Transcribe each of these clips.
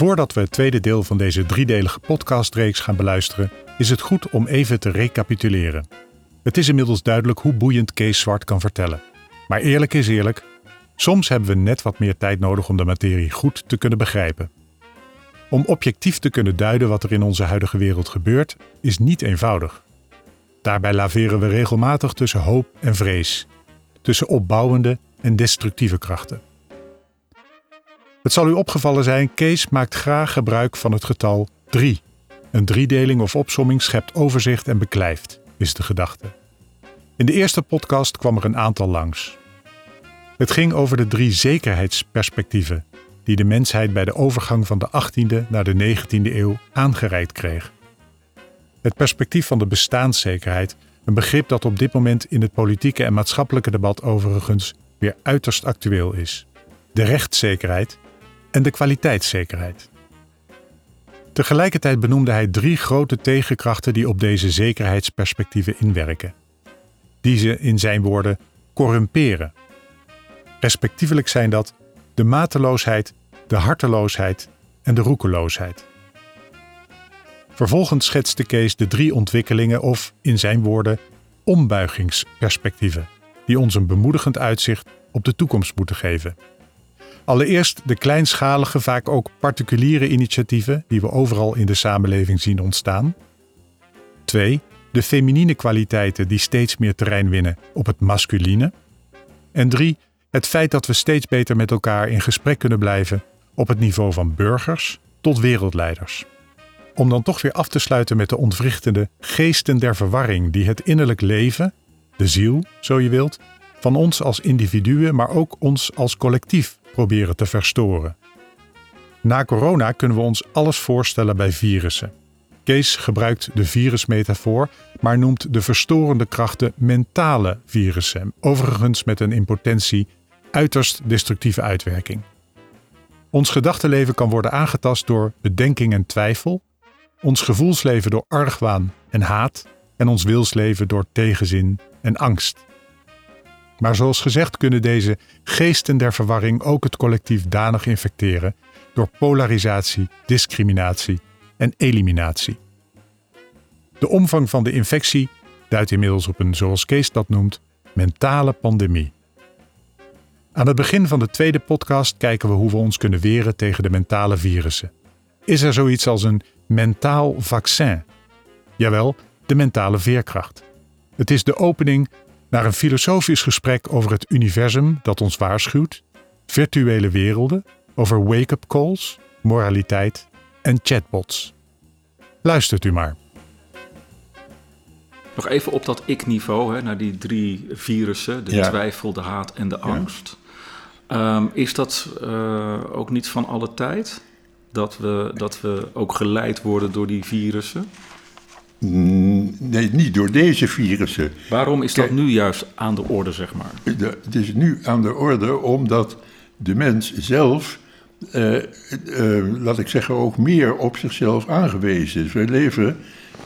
Voordat we het tweede deel van deze driedelige podcastreeks gaan beluisteren, is het goed om even te recapituleren. Het is inmiddels duidelijk hoe boeiend Kees Zwart kan vertellen. Maar eerlijk is eerlijk, soms hebben we net wat meer tijd nodig om de materie goed te kunnen begrijpen. Om objectief te kunnen duiden wat er in onze huidige wereld gebeurt, is niet eenvoudig. Daarbij laveren we regelmatig tussen hoop en vrees, tussen opbouwende en destructieve krachten. Het zal u opgevallen zijn, Kees maakt graag gebruik van het getal 3. Een driedeling of opsomming schept overzicht en beklijft, is de gedachte. In de eerste podcast kwam er een aantal langs. Het ging over de drie zekerheidsperspectieven die de mensheid bij de overgang van de 18e naar de 19e eeuw aangereikt kreeg. Het perspectief van de bestaanszekerheid, een begrip dat op dit moment in het politieke en maatschappelijke debat overigens weer uiterst actueel is. De rechtszekerheid en de kwaliteitszekerheid. Tegelijkertijd benoemde hij drie grote tegenkrachten die op deze zekerheidsperspectieven inwerken. Die ze in zijn woorden corrumperen. Respectievelijk zijn dat de mateloosheid, de harteloosheid en de roekeloosheid. Vervolgens schetste Kees de drie ontwikkelingen of, in zijn woorden, ombuigingsperspectieven, die ons een bemoedigend uitzicht op de toekomst moeten geven. Allereerst de kleinschalige, vaak ook particuliere initiatieven die we overal in de samenleving zien ontstaan. Twee, de feminine kwaliteiten die steeds meer terrein winnen op het masculine. En drie, het feit dat we steeds beter met elkaar in gesprek kunnen blijven op het niveau van burgers tot wereldleiders. Om dan toch weer af te sluiten met de ontwrichtende geesten der verwarring die het innerlijk leven, de ziel, zo je wilt, van ons als individuen, maar ook ons als collectief proberen te verstoren. Na corona kunnen we ons alles voorstellen bij virussen. Kees gebruikt de virusmetafoor, maar noemt de verstorende krachten mentale virussen, overigens met een in potentie uiterst destructieve uitwerking. Ons gedachtenleven kan worden aangetast door bedenking en twijfel, ons gevoelsleven door argwaan en haat en ons wilsleven door tegenzin en angst. Maar zoals gezegd kunnen deze geesten der verwarring ook het collectief danig infecteren door polarisatie, discriminatie en eliminatie. De omvang van de infectie duidt inmiddels op een, zoals Kees dat noemt, mentale pandemie. Aan het begin van de tweede podcast kijken we hoe we ons kunnen weren tegen de mentale virussen. Is er zoiets als een mentaal vaccin? Jawel, de mentale veerkracht. Het is de opening naar een filosofisch gesprek over het universum dat ons waarschuwt, virtuele werelden, over wake-up calls, moraliteit en chatbots. Luistert u maar. Nog even op dat ik-niveau, naar die drie virussen: de twijfel, de haat en de angst. Ehm, is dat uh, ook niet van alle tijd? Dat we, dat we ook geleid worden door die virussen? Mm, nee, niet door deze virussen. Waarom is dat nu juist aan de orde, zeg maar? het is nu aan de orde omdat de mens zelf, uh, uh, laat ik zeggen, ook meer op zichzelf aangewezen is. Wij leven,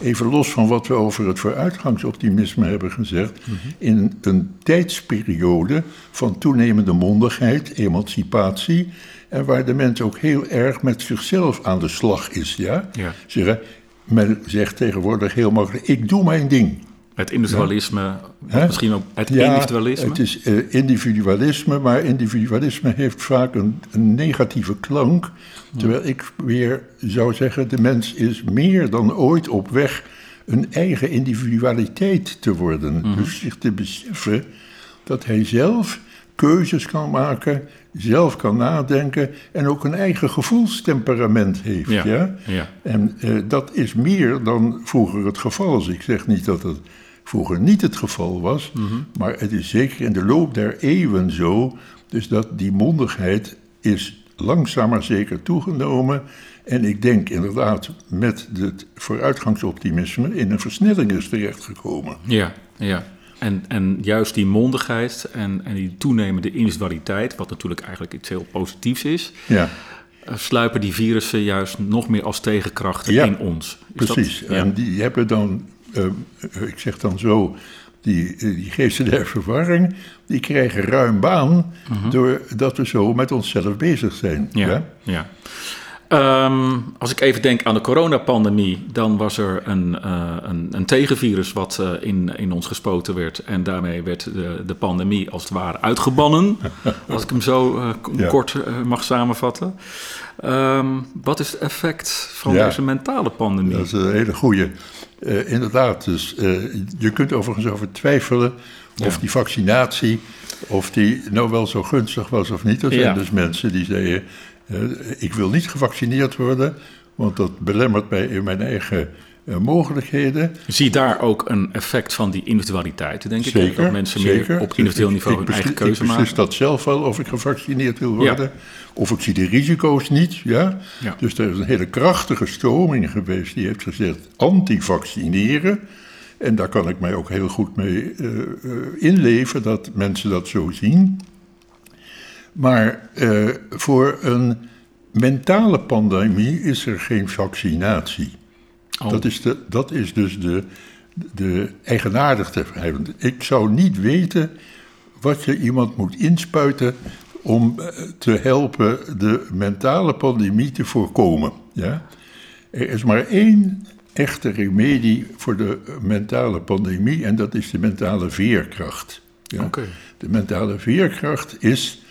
even los van wat we over het vooruitgangsoptimisme hebben gezegd, mhm. in een tijdsperiode van toenemende mondigheid, emancipatie. En waar de mens ook heel erg met zichzelf aan de slag is. Ja? ja. Zeggen, men zegt tegenwoordig heel makkelijk: ik doe mijn ding. Het individualisme, misschien ook het individualisme? Het is uh, individualisme, maar individualisme heeft vaak een, een negatieve klank. Terwijl ik weer zou zeggen: de mens is meer dan ooit op weg een eigen individualiteit te worden. Mhm. Dus zich te beseffen dat hij zelf keuzes kan maken, zelf kan nadenken en ook een eigen gevoelstemperament heeft. Ja, ja? En uh, dat is meer dan vroeger het geval is. Ik zeg niet dat het vroeger niet het geval was, mm -hmm. maar het is zeker in de loop der eeuwen zo, dus dat die mondigheid is langzaam maar zeker toegenomen. En ik denk inderdaad met het vooruitgangsoptimisme in een versnelling is terechtgekomen. Ja, ja. En, en juist die mondigheid en, en die toenemende individualiteit, wat natuurlijk eigenlijk iets heel positiefs is, ja. Uh, sluipen die virussen juist nog meer als tegenkrachten in ons. Is precies, dat, ja. en die hebben dan, uh, ik zeg dan zo, die, die geesten der verwarring, die krijgen ruim baan uh mhm. -huh. doordat we zo met onszelf bezig zijn. Ja, ja. Ehm, als ik even denk aan de coronapandemie, dan was er een, uh, een, een, tegenvirus wat uh, in, in ons gespoten werd. En daarmee werd de, de pandemie als het ware uitgebannen. als ik hem zo uh, ja. kort mag samenvatten. Um, wat is het effect van ja. deze mentale pandemie? Dat is een hele goede. inderdaad, dus je kunt overigens over twijfelen of die vaccinatie, of die nou wel zo gunstig was of niet. Er zijn dus mensen die zeiden ik wil niet gevaccineerd worden, want dat belemmert mij in mijn eigen uh, mogelijkheden. Zie daar ook een effect van die individualiteit, denk zeker, ik? Dat mensen meer op individueel niveau hun eigen keuze maken? Ik dat zelf wel of ik gevaccineerd wil worden. Of ik zie de risico's niet. Ja? ja? Dus er is een hele krachtige stroming geweest die heeft gezegd anti-vaccineren. En daar kan ik mij ook heel goed mee uh, inleven dat mensen dat zo zien. Maar uh, voor een mentale pandemie is er geen vaccinatie. Oh. Dat, is de, dat is dus de, de eigenaardigste. Ik zou niet weten wat je iemand moet inspuiten om eh, te helpen de mentale pandemie te voorkomen. Ja? Er is maar één echte remedie voor de mentale pandemie en dat is de mentale veerkracht. Ja? Okay. De mentale veerkracht is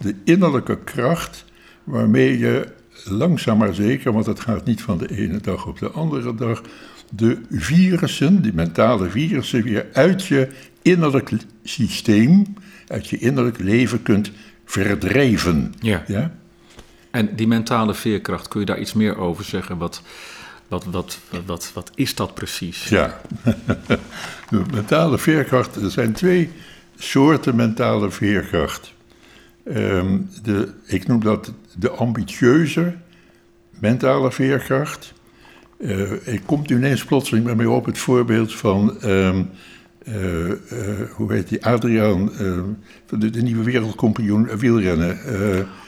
de innerlijke kracht waarmee je langzaam maar zeker, want het gaat niet van de ene dag op de andere dag, de virussen, die mentale virussen, weer uit je innerlijk systeem, uit je innerlijk leven kunt verdrijven. Ja. ja? En die mentale veerkracht, kun je daar iets meer over zeggen? Wat, wat, wat, wat, wat is dat precies? Ja, de mentale veerkracht, er zijn twee soorten mentale veerkracht. Um, de, ik noem dat de ambitieuze mentale veerkracht. Uh, ik komt ineens plotseling bij mij op het voorbeeld van, um, uh, uh, hoe heet die, Adriaan, ehm, de, de, nieuwe wereldkampioen wielrennen.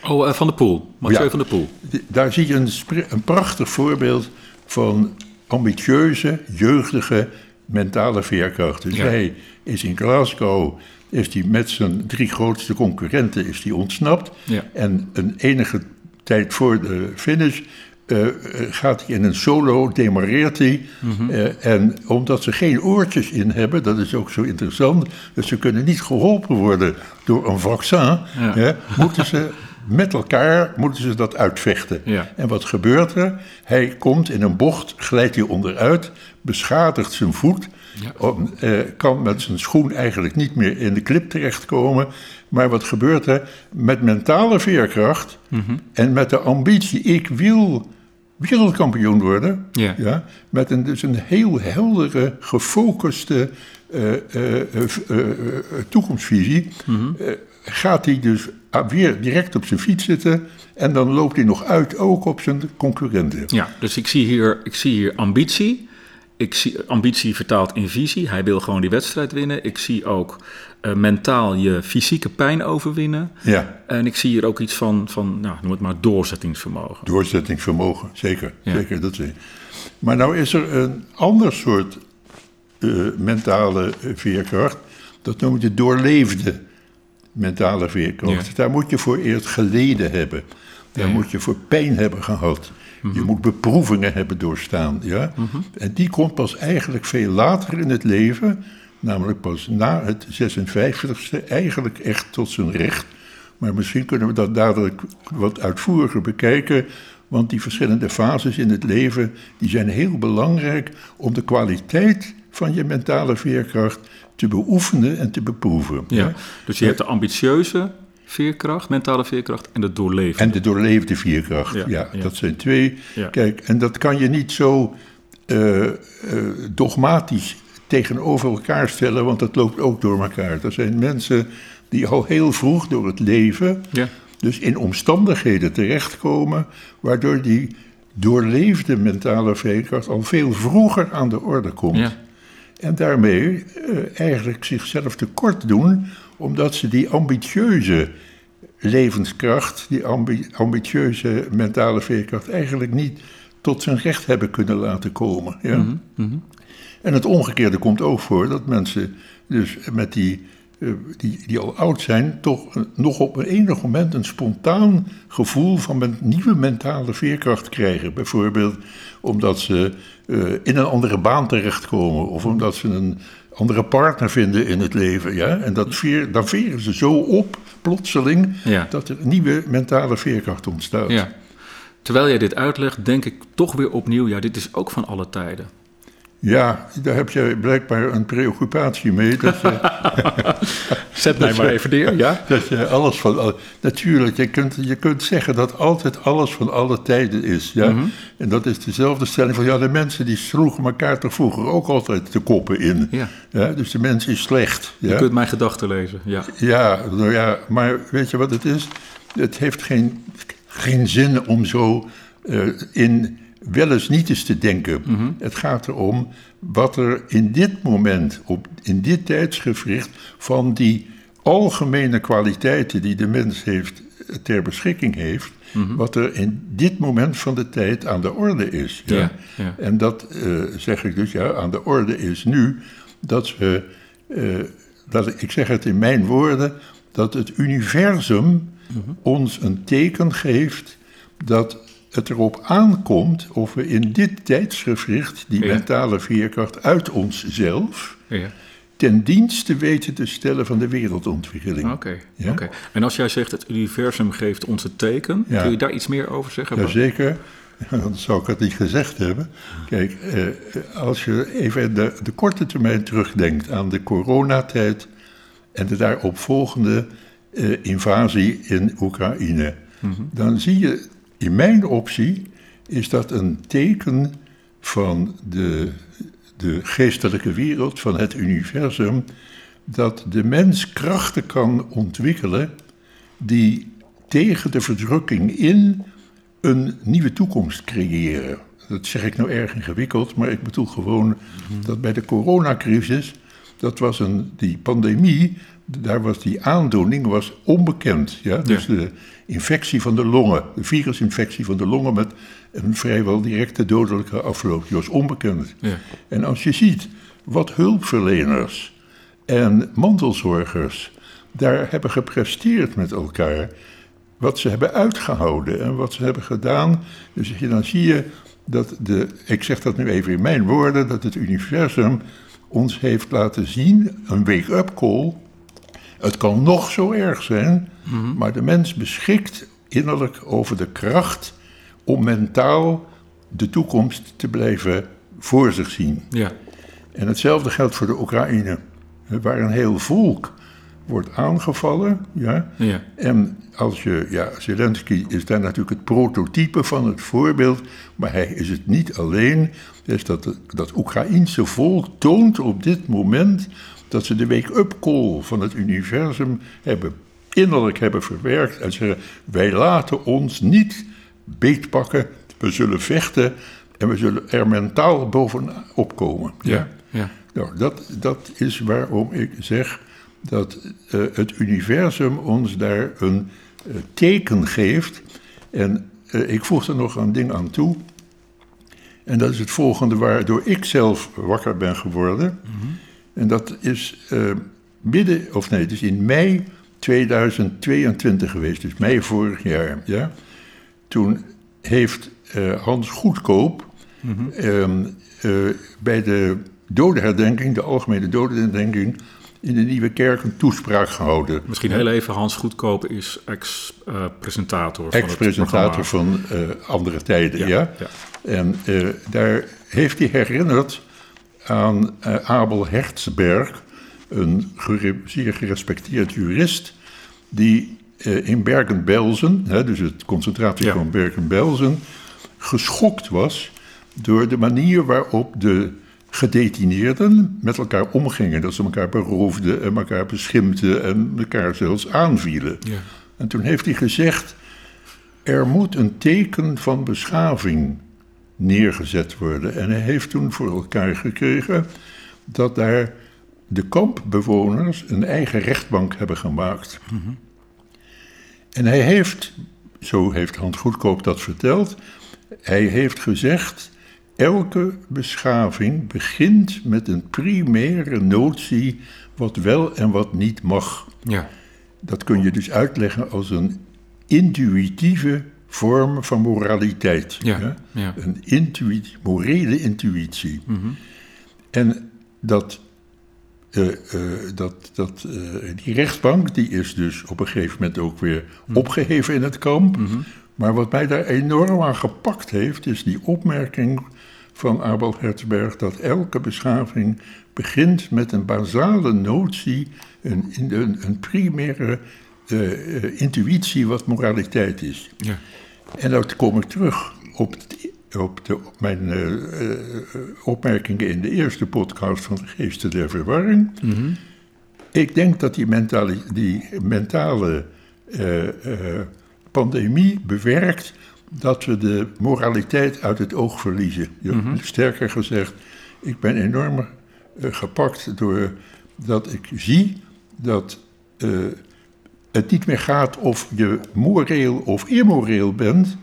oh, Van de Poel, Mathieu ja, van der Poel. Daar zie je een, een prachtig voorbeeld van ambitieuze, jeugdige mentale veerkracht. Dus ja. hij is in Glasgow is hij met zijn drie grootste concurrenten is die ontsnapt. Ja. En een enige tijd voor de finish uh, gaat hij in een solo, demareert hij. Mm uh, en omdat ze geen oortjes in hebben, dat is ook zo interessant, dus ze kunnen niet geholpen worden door een vaccin, ja. moeten ze met elkaar moeten ze dat uitvechten. Ja. En wat gebeurt er? Hij komt in een bocht, glijdt hij onderuit, beschadigt zijn voet, ja. uh, kan met zijn schoen eigenlijk niet meer in de klip terechtkomen. Maar wat gebeurt er? Met mentale veerkracht mm -hmm. en met de ambitie, ik wil wereldkampioen worden. Ja. Ja, met een, dus een heel heldere, gefocuste uh, uh, toekomstvisie. Mm -hmm. gaat hij dus weer direct op zijn fiets zitten. En dan loopt hij nog uit ook op zijn concurrenten. Ja, dus ik zie hier, ik zie hier ambitie ik zie ambitie vertaald in visie. Hij wil gewoon die wedstrijd winnen. Ik zie ook uh, mentaal je fysieke pijn overwinnen. Ja. En ik zie hier ook iets van, van nou, noem het maar, doorzettingsvermogen. Doorzettingsvermogen, zeker. Ja. zeker dat zie. Maar nou is er een ander soort uh, mentale veerkracht. Dat noem je doorleefde mentale veerkracht. Ja. Daar moet je voor eerst geleden hebben. Daar moet je voor pijn hebben gehad. Je mhm. moet beproevingen hebben doorstaan. Ja? Mhm. En die komt pas eigenlijk veel later in het leven, namelijk pas na het 56e, eigenlijk echt tot zijn recht. Maar misschien kunnen we dat dadelijk wat uitvoeriger bekijken. Want die verschillende fases in het leven die zijn heel belangrijk om de kwaliteit van je mentale veerkracht te beoefenen en te beproeven. Ja, dus je hebt de ambitieuze veerkracht, mentale veerkracht en de doorleefde. En de doorleefde veerkracht, ja, dat zijn twee. Kijk, en dat kan je niet zo uh, uh, dogmatisch tegenover elkaar stellen, want dat loopt ook door elkaar. Er zijn mensen die al heel vroeg door het leven, ja. dus in omstandigheden terechtkomen, waardoor die doorleefde mentale veerkracht al veel vroeger aan de orde komt. En daarmee uh, eigenlijk zichzelf tekort doen omdat ze die ambitieuze levenskracht, die ambitieuze mentale veerkracht, eigenlijk niet tot zijn recht hebben kunnen laten komen. Ja? Mhm, mhm. En het omgekeerde komt ook voor dat mensen dus met die die, die al oud zijn, toch nog op een enig moment een spontaan gevoel van een nieuwe mentale veerkracht krijgen. Bijvoorbeeld omdat ze in een andere baan terechtkomen of omdat ze een andere partner vinden in het leven. Ja? En dat veer, dan veren ze zo op, plotseling, dat er nieuwe mentale veerkracht ontstaat. Ja. Terwijl jij dit uitlegt, denk ik toch weer opnieuw, ja, dit is ook van alle tijden. Ja, daar heb je blijkbaar een preoccupatie mee. Dat je, Zet mij maar even neer, ja? Dat je alles van... Natuurlijk, je kunt, je kunt zeggen dat altijd alles van alle tijden is, ja? Mhm. En dat is dezelfde stelling van... Ja, de mensen die sloegen elkaar toch vroeger ook altijd de koppen in. Ja. ja dus de mens is slecht. Ja? Je kunt mijn gedachten lezen, ja. Ja, nou ja, maar weet je wat het is? Het heeft geen, geen zin om zo uh, in wel eens niet eens te denken. Mhm. Het gaat erom wat er in dit moment, op, in dit tijdsgevricht, van die algemene kwaliteiten die de mens heeft, ter beschikking heeft, mhm. wat er in dit moment van de tijd aan de orde is. Ja? ja, En dat uh, zeg ik dus, ja, aan de orde is nu dat we, uh, dat, ik zeg het in mijn woorden, dat het universum mhm. ons een teken geeft dat het erop aankomt of we in dit tijdsgevricht die mentale veerkracht uit onszelf ja. ten dienste weten te stellen van de wereldontwikkeling. Oké, oké. en als jij zegt het universum geeft ons het teken, kun je daar iets meer over zeggen? Jazeker. Dan zou ik het niet gezegd hebben. Kijk, eh, als je even de, de korte termijn terugdenkt aan de coronatijd en de daaropvolgende uh, invasie in Oekraïne, mhm. dan zie je in mijn optie is dat een teken van de, de geestelijke wereld, van het universum, dat de mens krachten kan ontwikkelen die tegen de verdrukking in een nieuwe toekomst creëren. Dat zeg ik nou erg ingewikkeld, maar ik bedoel gewoon dat bij de coronacrisis, dat was een, die pandemie, daar was die aandoening was onbekend. Ja? Dus de infectie van de longen, de virusinfectie van de longen met een vrijwel directe dodelijke afloop, die was onbekend. Ja. En als je ziet wat hulpverleners en mantelzorgers daar hebben gepresteerd met elkaar, wat ze hebben uitgehouden en wat ze hebben gedaan, dus dan zie je dat de, ik zeg dat nu even in mijn woorden, dat het universum ons heeft laten zien, een wake-up call, het kan nog zo erg zijn, mhm. maar de mens beschikt innerlijk over de kracht om mentaal de toekomst te blijven voor zich zien. Ja. En hetzelfde geldt voor de Oekraïne, waar een heel volk wordt aangevallen. Ja? ja. En als je, ja, Zelensky is daar natuurlijk het prototype van het voorbeeld, maar hij is het niet alleen. Dus dat, dat Oekraïense volk toont op dit moment dat ze de wake-up call van het universum hebben, innerlijk hebben verwerkt en zeggen: wij laten ons niet beetpakken, we zullen vechten en we zullen er mentaal bovenop komen. Ja, ja. Nou, dat, dat is waarom ik zeg dat uh, het universum ons daar een uh, teken geeft. En uh, ik voeg er nog een ding aan toe. En dat is het volgende waardoor ik zelf wakker ben geworden. Mm -hmm. En dat is uh, midden, of nee, het is in mei 2022 geweest, dus mei vorig jaar. Ja? Toen heeft uh, Hans Goedkoop mm -hmm. uh, bij de dodenherdenking, de algemene dodenherdenking, in de Nieuwe Kerk een toespraak gehouden. Misschien heel even, Hans Goedkoop is ex-presentator van Ex-presentator van andere tijden, ja. ja. ja. En daar heeft hij herinnerd aan uh, Abel Hertzberg, een zeer gerespecteerd jurist, die in Bergen-Belsen, dus het concentratiekamp ja. Bergen-Belsen, geschokt was door de manier waarop de gedetineerden met elkaar omgingen. Dat ze elkaar beroofden en elkaar beschimpten en elkaar zelfs aanvielen. Ja. En toen heeft hij gezegd, er moet een teken van beschaving neergezet worden. En hij heeft toen voor elkaar gekregen dat daar de kampbewoners een eigen rechtbank hebben gemaakt. Mhm. En hij heeft, zo heeft Hans Goedkoop dat verteld, hij heeft gezegd: elke beschaving begint met een primaire notie wat wel en wat niet mag. Ja. Dat kun je dus uitleggen als een intuïtieve vorm van moraliteit. Ja, ja. Een intuïtie, morele intuïtie. Mhm. En dat, eh, eh, dat, dat, eh, die rechtbank die is dus op een gegeven moment ook weer opgeheven in het kamp. Maar wat mij daar enorm aan gepakt heeft, is die opmerking van Abel Hertzberg dat elke beschaving begint met een basale notie, een, een, een primaire eh, eh, intuïtie wat moraliteit is. Ja. En dan kom ik terug op, op, de, op mijn eh, opmerkingen in de eerste podcast van de Geesten der Verwarring. Ik denk dat die mentale, die mentale pandemie bewerkt dat we de moraliteit uit het oog verliezen. Ja, Sterker gezegd, ik ben enorm eh, gepakt door dat ik zie dat eh, het niet meer gaat of je moreel of immoreel bent,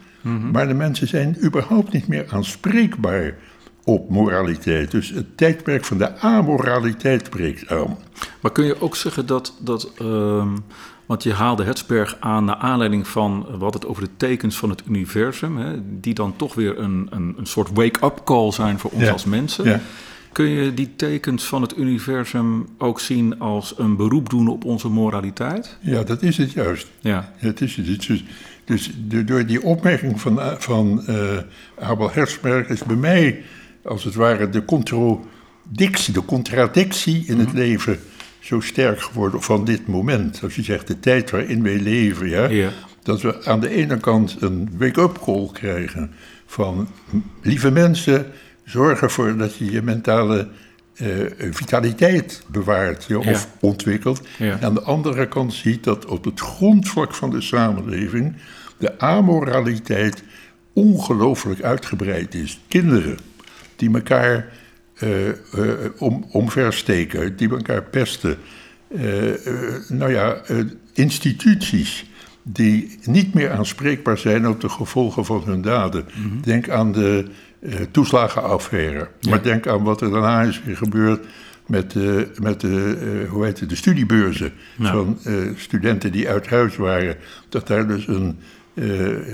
maar de mensen zijn überhaupt niet meer aanspreekbaar op moraliteit. Dus het tijdperk van de amoraliteit breekt aan. Maar kun je ook zeggen dat, dat ehm, want je haalde Hertzberg aan naar aanleiding van, hadden het over de tekens van het universum, hè, die dan toch weer een, een, een soort wake-up call zijn voor ons Ja. als mensen. Ja. Kun je die tekens van het universum ook zien als een beroep doen op onze moraliteit? Ja, dat is het juist. Ja, Het is het. Dus, dus door die opmerking van, van eh, Abel Herzberg is bij mij, als het ware, de contradictie, de contradictie in Mhm. het leven zo sterk geworden van dit moment. Als je zegt de tijd waarin wij leven, ja, Ja. dat we aan de ene kant een wake-up call krijgen van lieve mensen, zorg ervoor dat je je mentale eh, vitaliteit bewaart ja, of ontwikkelt. Ja. Aan de andere kant ziet dat op het grondvlak van de samenleving de amoraliteit ongelooflijk uitgebreid is. Kinderen die elkaar om, omversteken, die elkaar pesten. Eh, eh, nou ja, eh, instituties die niet meer aanspreekbaar zijn op de gevolgen van hun daden. Denk aan de eh, toeslagenaffaire. Maar denk aan wat er daarna is weer gebeurd met, de met de, eh, hoe heet het, de studiebeurzen Ja. van eh, studenten die uit huis waren. Dat daar dus een, eh,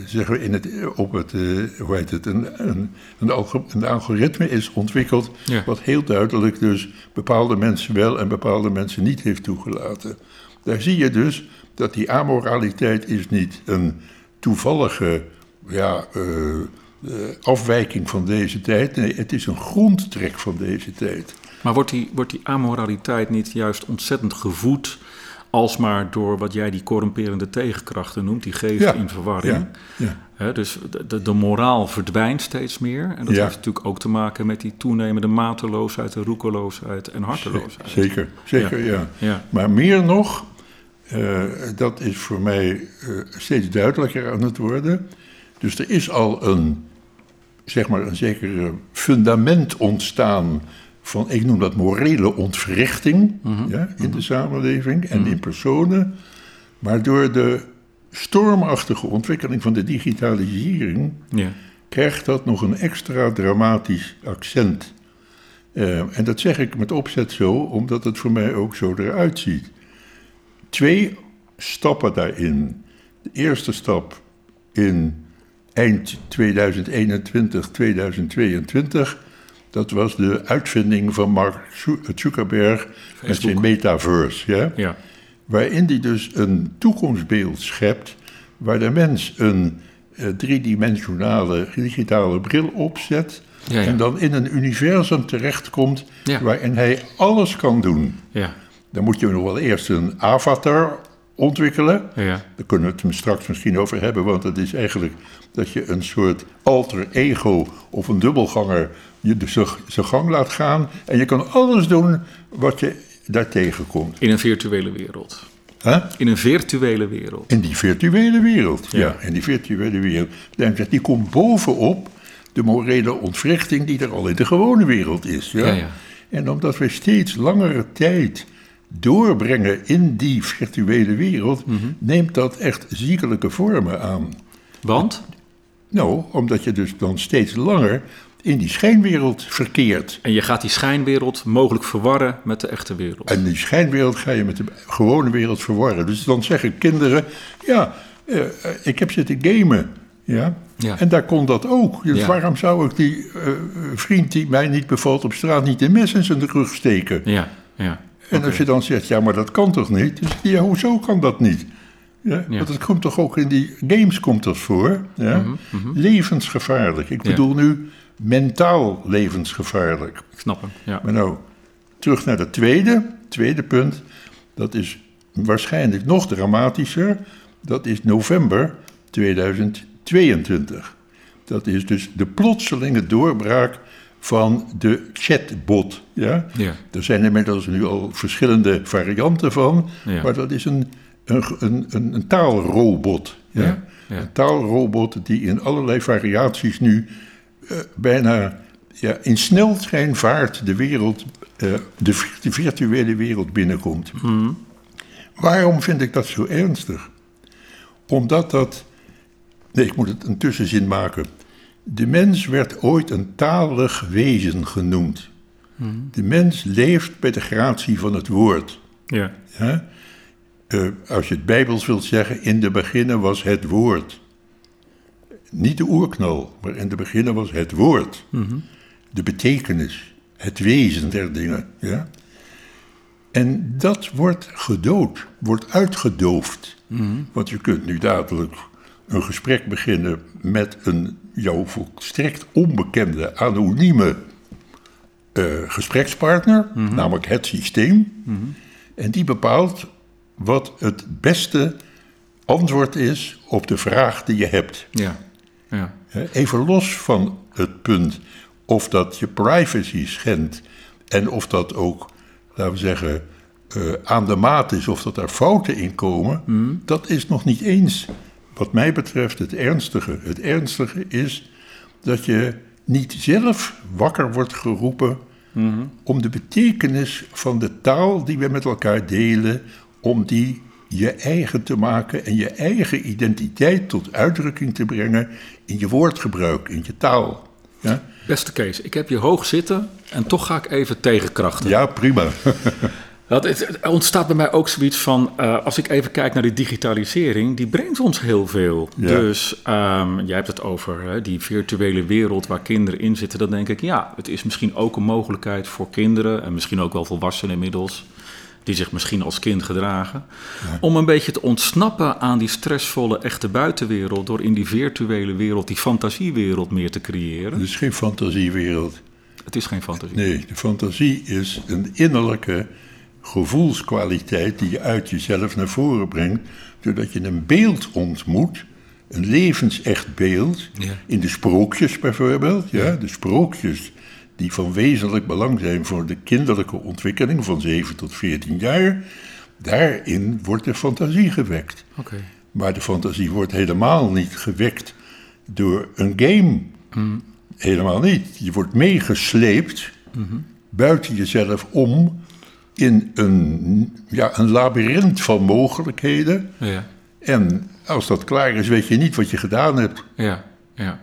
zeggen we in het, op het, eh, hoe heet het, een, een, een, algo- een algoritme is ontwikkeld. Ja. Wat heel duidelijk dus bepaalde mensen wel en bepaalde mensen niet heeft toegelaten. Daar zie je dus dat die amoraliteit is niet een toevallige ja, eh, eh, afwijking van deze tijd. Nee, het is een grondtrek van deze tijd. maar wordt die, wordt die amoraliteit niet juist ontzettend gevoed alsmaar door wat jij die corrumperende tegenkrachten noemt, die Ja, in verwarring? Ja, ja. Dus de, de, de moraal verdwijnt steeds meer. En dat heeft natuurlijk ook te maken met die toenemende mateloosheid, en roekeloosheid en harteloosheid. Zeker, zeker, ja. Ja. Maar meer nog, eh, dat is voor mij eh, steeds duidelijker aan het worden. Dus er is al een, zeg maar, een zeker fundament ontstaan van, ik noem dat morele ontwrichting ja, in de samenleving en in personen. Maar door de stormachtige ontwikkeling van de digitalisering Ja. krijgt dat nog een extra dramatisch accent. Eh, en dat zeg ik met opzet zo, omdat het voor mij ook zo eruit ziet. Twee stappen daarin. De eerste stap in eind 2021, 2022, dat was de uitvinding van Mark Zu- Zuckerberg met zijn metaverse. Ja? Ja. waarin die dus een toekomstbeeld schept waar de mens een eh, driedimensionale digitale bril opzet Ja, ja. en dan in een universum terechtkomt waarin hij alles kan doen. Ja. Dan moet je nog wel eerst een avatar ontwikkelen. Ja. Daar kunnen we het straks misschien over hebben, want het is eigenlijk dat je een soort alter ego of een dubbelganger je zijn gang laat gaan. En je kan alles doen wat je daar tegenkomt. In een virtuele wereld. Huh? In een virtuele wereld. In die virtuele wereld, ja. Ja. in die virtuele wereld. Zegt, Die komt bovenop de morele ontwrichting die er al in de gewone wereld is. Ja? Ja, ja. En omdat we steeds langere tijd doorbrengen in die virtuele wereld, neemt dat echt ziekelijke vormen aan. Want? Nou, omdat je dus dan steeds langer in die schijnwereld verkeert. En je gaat die schijnwereld mogelijk verwarren met de echte wereld. En die schijnwereld ga je met de gewone wereld verwarren. Dus dan zeggen kinderen, ja, uh, ik heb zitten gamen. Ja? Ja. En daar kon dat ook. Dus Ja. waarom zou ik die uh, vriend die mij niet bevalt op straat niet een mes in zijn rug steken? Ja, ja. En als je dan zegt, ja, maar dat kan toch niet? Dus, ja, hoezo kan dat niet? Ja, Ja. Want het komt toch ook in die games komt dat voor. Ja? Mhm, Levensgevaarlijk. Ik bedoel nu mentaal levensgevaarlijk. Ik snap hem. Ja. Maar nou, terug naar het tweede, tweede punt. Dat is waarschijnlijk nog dramatischer. Dat is november 2022. Dat is dus de plotselinge doorbraak van de chatbot. Ja? Ja. Er zijn inmiddels nu al verschillende varianten van, Ja. maar dat is een, een, een, een, taalrobot. Ja? Een taalrobot die in allerlei variaties nu eh, bijna ja, in sneltreinvaart de wereld, eh, de, vir- de virtuele wereld binnenkomt. Waarom vind ik dat zo ernstig? Omdat dat. Nee, ik moet het een tussenzin maken. De mens werd ooit een talig wezen genoemd. De mens leeft bij de gratie van het woord. Ja. Ja? Eh, als je het Bijbels wilt zeggen, in de beginnen was het woord. Niet de oerknal, maar in de beginnen was het woord. De betekenis, het wezen der dingen. Ja? En dat wordt gedood, wordt uitgedoofd. Want je kunt nu dadelijk een gesprek beginnen met een jou volstrekt onbekende, anonieme eh, gesprekspartner, namelijk het systeem. En die bepaalt wat het beste antwoord is op de vraag die je hebt. Ja. Ja. Even los van het punt of dat je privacy schendt en of dat ook, laten we zeggen, eh, aan de maat is, of dat er fouten in komen, dat is nog niet eens, wat mij betreft, het ernstige. Het ernstige is dat je niet zelf wakker wordt geroepen om de betekenis van de taal die we met elkaar delen, om die je eigen te maken en je eigen identiteit tot uitdrukking te brengen in je woordgebruik, in je taal. Ja, Beste Kees, ik heb je hoog zitten en toch ga ik even tegenkrachten. ja prima. Dat, het, ontstaat bij mij ook zoiets van, eh, als ik even kijk naar die digitalisering, die brengt ons heel veel. Ja. Dus ehm, jij hebt het over hè, die virtuele wereld waar kinderen in zitten. Dan denk ik, ja, het is misschien ook een mogelijkheid voor kinderen en misschien ook wel volwassenen inmiddels, die zich misschien als kind gedragen, om een beetje te ontsnappen aan die stressvolle echte buitenwereld door in die virtuele wereld, die fantasiewereld meer te creëren. Het is geen fantasiewereld. Het is geen fantasie. Nee, de fantasie is een innerlijke gevoelskwaliteit die je uit jezelf naar voren brengt, doordat je een beeld ontmoet, een levensecht beeld, Ja. in de sprookjes bijvoorbeeld, ja, de sprookjes die van wezenlijk belang zijn voor de kinderlijke ontwikkeling van 7 tot 14 jaar, daarin wordt de fantasie gewekt. Maar de fantasie wordt helemaal niet gewekt door een game. Helemaal niet. Je wordt meegesleept buiten jezelf om in een, ja, een labyrint van mogelijkheden. Ja. En als dat klaar is, weet je niet wat je gedaan hebt. Ja, ja.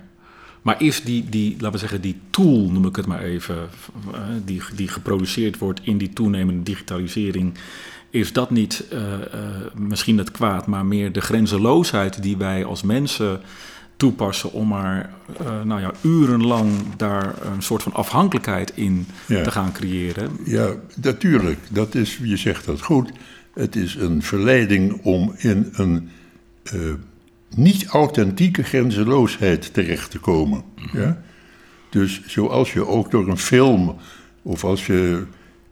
Maar is die, die, laten we zeggen, die tool, noem ik het maar even, die, die geproduceerd wordt in die toenemende digitalisering, is dat niet eh, eh, misschien het kwaad, maar meer de grenzeloosheid die wij als mensen toepassen om maar eh, nou ja, urenlang daar een soort van afhankelijkheid in Ja. te gaan creëren? Ja, natuurlijk. Dat is, je zegt dat goed. Het is een verleiding om in een eh, niet-authentieke grenzeloosheid terecht te komen. Ja? Dus zoals je ook door een film, of als je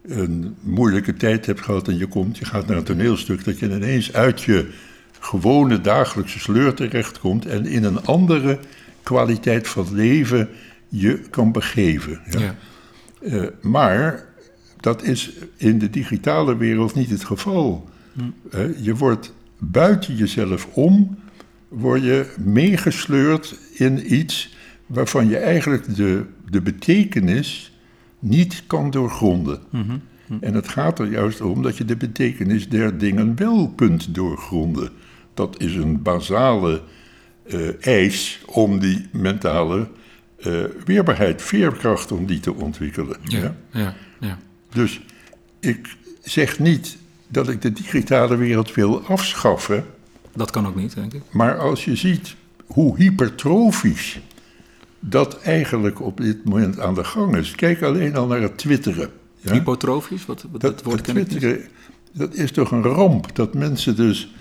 een moeilijke tijd hebt gehad en je, komt, je gaat naar een toneelstuk, dat je ineens uit je gewone dagelijkse sleur terechtkomt en in een andere kwaliteit van leven je kan begeven. Ja? Ja. Eh, maar dat is in de digitale wereld niet het geval. Eh, je wordt buiten jezelf om, word je meegesleurd in iets waarvan je eigenlijk de, de betekenis niet kan doorgronden. En het gaat er juist om dat je de betekenis der dingen wel kunt doorgronden. Dat is een basale eh, eis om die mentale uh, weerbaarheid, veerkracht om die te ontwikkelen. Ja, ja, ja. Dus ik zeg niet dat ik de digitale wereld wil afschaffen. Dat kan ook niet, denk ik. Maar als je ziet hoe hypertrofisch dat eigenlijk op dit moment aan de gang is. Kijk alleen al naar het twitteren. Ja? Hypotrofisch? Wat, wat dat, woord twitteren, dat is toch een ramp. Dat mensen dus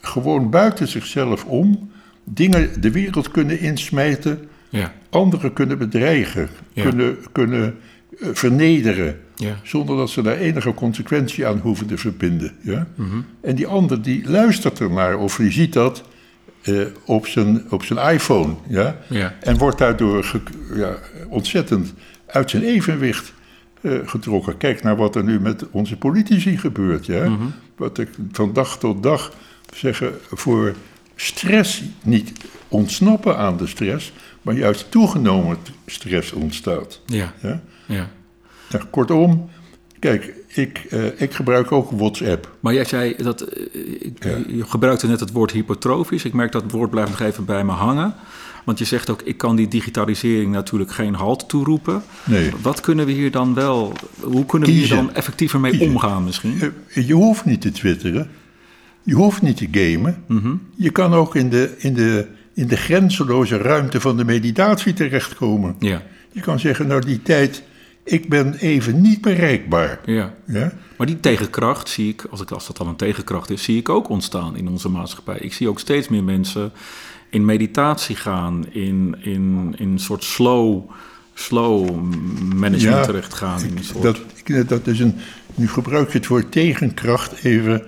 gewoon buiten zichzelf om dingen de wereld kunnen insmijten. Ja. Anderen kunnen bedreigen, kunnen, kunnen uh, vernederen. Ja. Zonder dat ze daar enige consequentie aan hoeven te verbinden. Ja? Mm En die ander die luistert er naar of die ziet dat uh, op, zijn, op zijn iPhone. Ja? ja? En wordt daardoor ja, ontzettend uit zijn evenwicht uh, getrokken. Kijk naar wat er nu met onze politici gebeurt. Ja? Mm -hmm. Wat ik van dag tot dag zeggen voor stress niet ontsnappen aan de stress, maar juist toegenomen stress ontstaat. Ja. ja? ja. ja kortom, kijk, ik, uh, ik gebruik ook WhatsApp. Maar jij zei dat. Uh, Je gebruikte net het woord hypertrofisch. Ik merk dat het woord blijft nog even bij me hangen. Want je zegt ook, ik kan die digitalisering natuurlijk geen halt toeroepen. Nee. Wat kunnen we hier dan wel, hoe kunnen we hier dan effectiever mee omgaan misschien? Je, je hoeft niet te twitteren. Je hoeft niet te gamen. Mm -hmm. Je kan ook in de, in, de, in de grenzeloze ruimte van de meditatie terechtkomen. Ja. Je kan zeggen, nou die tijd, ik ben even niet bereikbaar. Ja. ja? Maar die tegenkracht zie ik, als, ik, als dat al een tegenkracht is, zie ik ook ontstaan in onze maatschappij. Ik zie ook steeds meer mensen in meditatie gaan, in, in, in een soort slow, slow management ja, terecht gaan. In een soort... dat, dat is een, nu gebruik je het woord tegenkracht even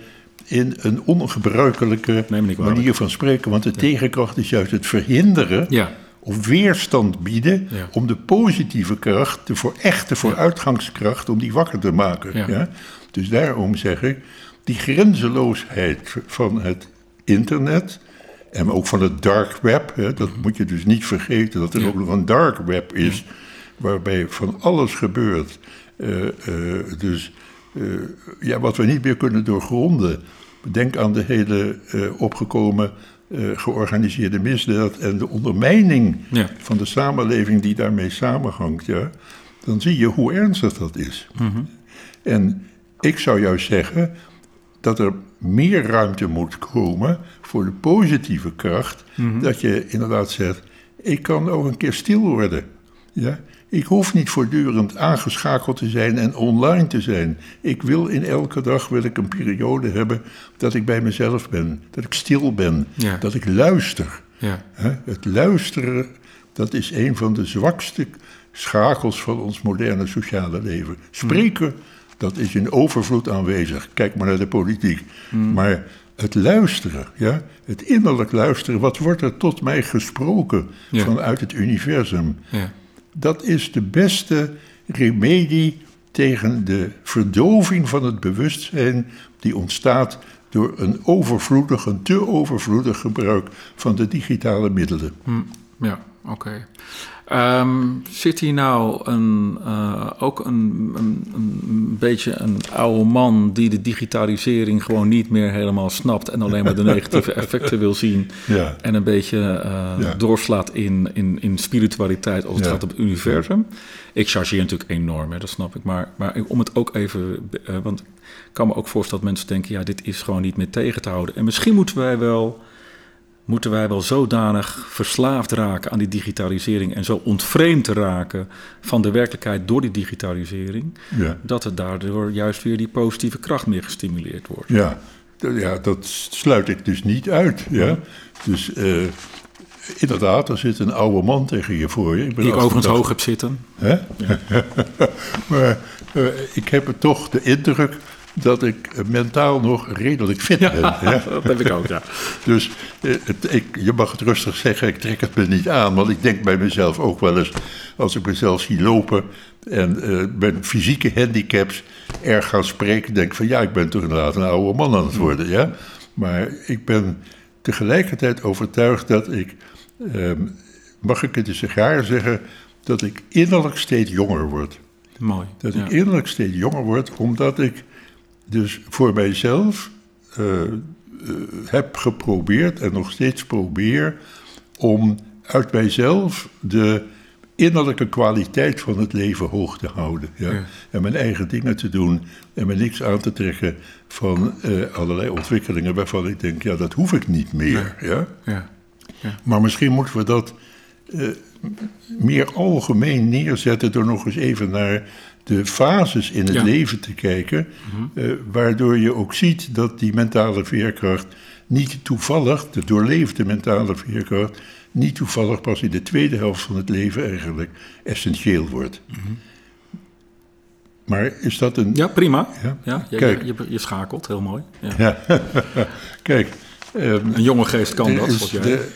in een ongebruikelijke manier van spreken. Want de tegenkracht is juist het verhinderen ja. of weerstand bieden ja. om de positieve kracht, de voor echte vooruitgangskracht, om die wakker te maken. Ja. Dus daarom zeg ik, die grenzeloosheid van het internet en ook van het dark web, hè, dat moet je dus niet vergeten, dat er ook nog een dark web is, waarbij van alles gebeurt. Uh, uh, dus uh, ja, wat we niet meer kunnen doorgronden. Denk aan de hele opgekomen georganiseerde misdaad en de ondermijning ja. van de samenleving die daarmee samenhangt. Ja, dan zie je hoe ernstig dat is. Mm -hmm. En ik zou juist zeggen dat er meer ruimte moet komen voor de positieve kracht. Mhm. Mm -hmm. Dat je inderdaad zegt: ik kan ook een keer stil worden. Ja? Ik hoef niet voortdurend aangeschakeld te zijn en online te zijn. Ik wil in elke dag wil ik een periode hebben dat ik bij mezelf ben, dat ik stil ben, ja. dat ik luister. Ja. Het luisteren, dat is een van de zwakste schakels van ons moderne sociale leven. Spreken, dat is in overvloed aanwezig. Kijk maar naar de politiek. Mm. Maar het luisteren, ja, het innerlijk luisteren, wat wordt er tot mij gesproken ja. vanuit het universum? Ja. Dat is de beste remedie tegen de verdoving van het bewustzijn die ontstaat door een overvloedig, een te overvloedig gebruik van de digitale middelen. Hm, ja, oké. Um, zit hier nou een, uh, ook een, een, een, beetje een oude man die de digitalisering gewoon niet meer helemaal snapt en alleen maar de negatieve effecten wil zien ja. en een beetje uh, ja. doorslaat in, in, in spiritualiteit als het ja. gaat om het universum? Ik chargeer natuurlijk enorm, hè, dat snap ik, maar, maar om het ook even, uh, want ik kan me ook voorstellen dat mensen denken, ja, dit is gewoon niet meer tegen te houden. En misschien moeten wij wel moeten wij wel zodanig verslaafd raken aan die digitalisering en zo ontvreemd raken van de werkelijkheid door die digitalisering, ja. dat er daardoor juist weer die positieve kracht meer gestimuleerd wordt. Ja, ja dat sluit ik dus niet uit. Ja? Dus uh, inderdaad, er zit een oude man tegen je voor je. Ik ben Die ik overigens hoog heb zitten. Hè? Ja. maar uh, ik heb toch de indruk dat ik mentaal nog redelijk fit ben. Ja, ja. dat heb ik ook, ja. Dus het, ik, je mag het rustig zeggen, ik trek het me niet aan. Want ik denk bij mezelf ook wel eens, als ik mezelf zie lopen... en uh, mijn fysieke handicaps erg gaan spreken... denk van ja, ik ben toch inderdaad een oude man aan het worden, ja. Maar ik ben tegelijkertijd overtuigd dat ik... Um, mag ik het een sigaar zeggen... dat ik innerlijk steeds jonger word. Mooi. Dat ja. ik innerlijk steeds jonger word, omdat ik dus voor mijzelf uh, uh, heb geprobeerd en nog steeds probeer om uit mijzelf de innerlijke kwaliteit van het leven hoog te houden. Ja? En mijn eigen dingen te doen en me niks aan te trekken van eh, allerlei ontwikkelingen waarvan ik denk, ja, dat hoef ik niet meer. Ja? Ja. ja. Maar misschien moeten we dat uh, meer algemeen neerzetten door nog eens even naar de fases in het leven te kijken, uh, waardoor je ook ziet dat die mentale veerkracht niet toevallig, de doorleefde mentale veerkracht, niet toevallig pas in de tweede helft van het leven eigenlijk essentieel wordt. Maar is dat een. Ja, prima. Ja, ja je, Kijk. Je, je, schakelt, heel mooi. Ja. Kijk. Um, een jonge geest kan dat, volgens De,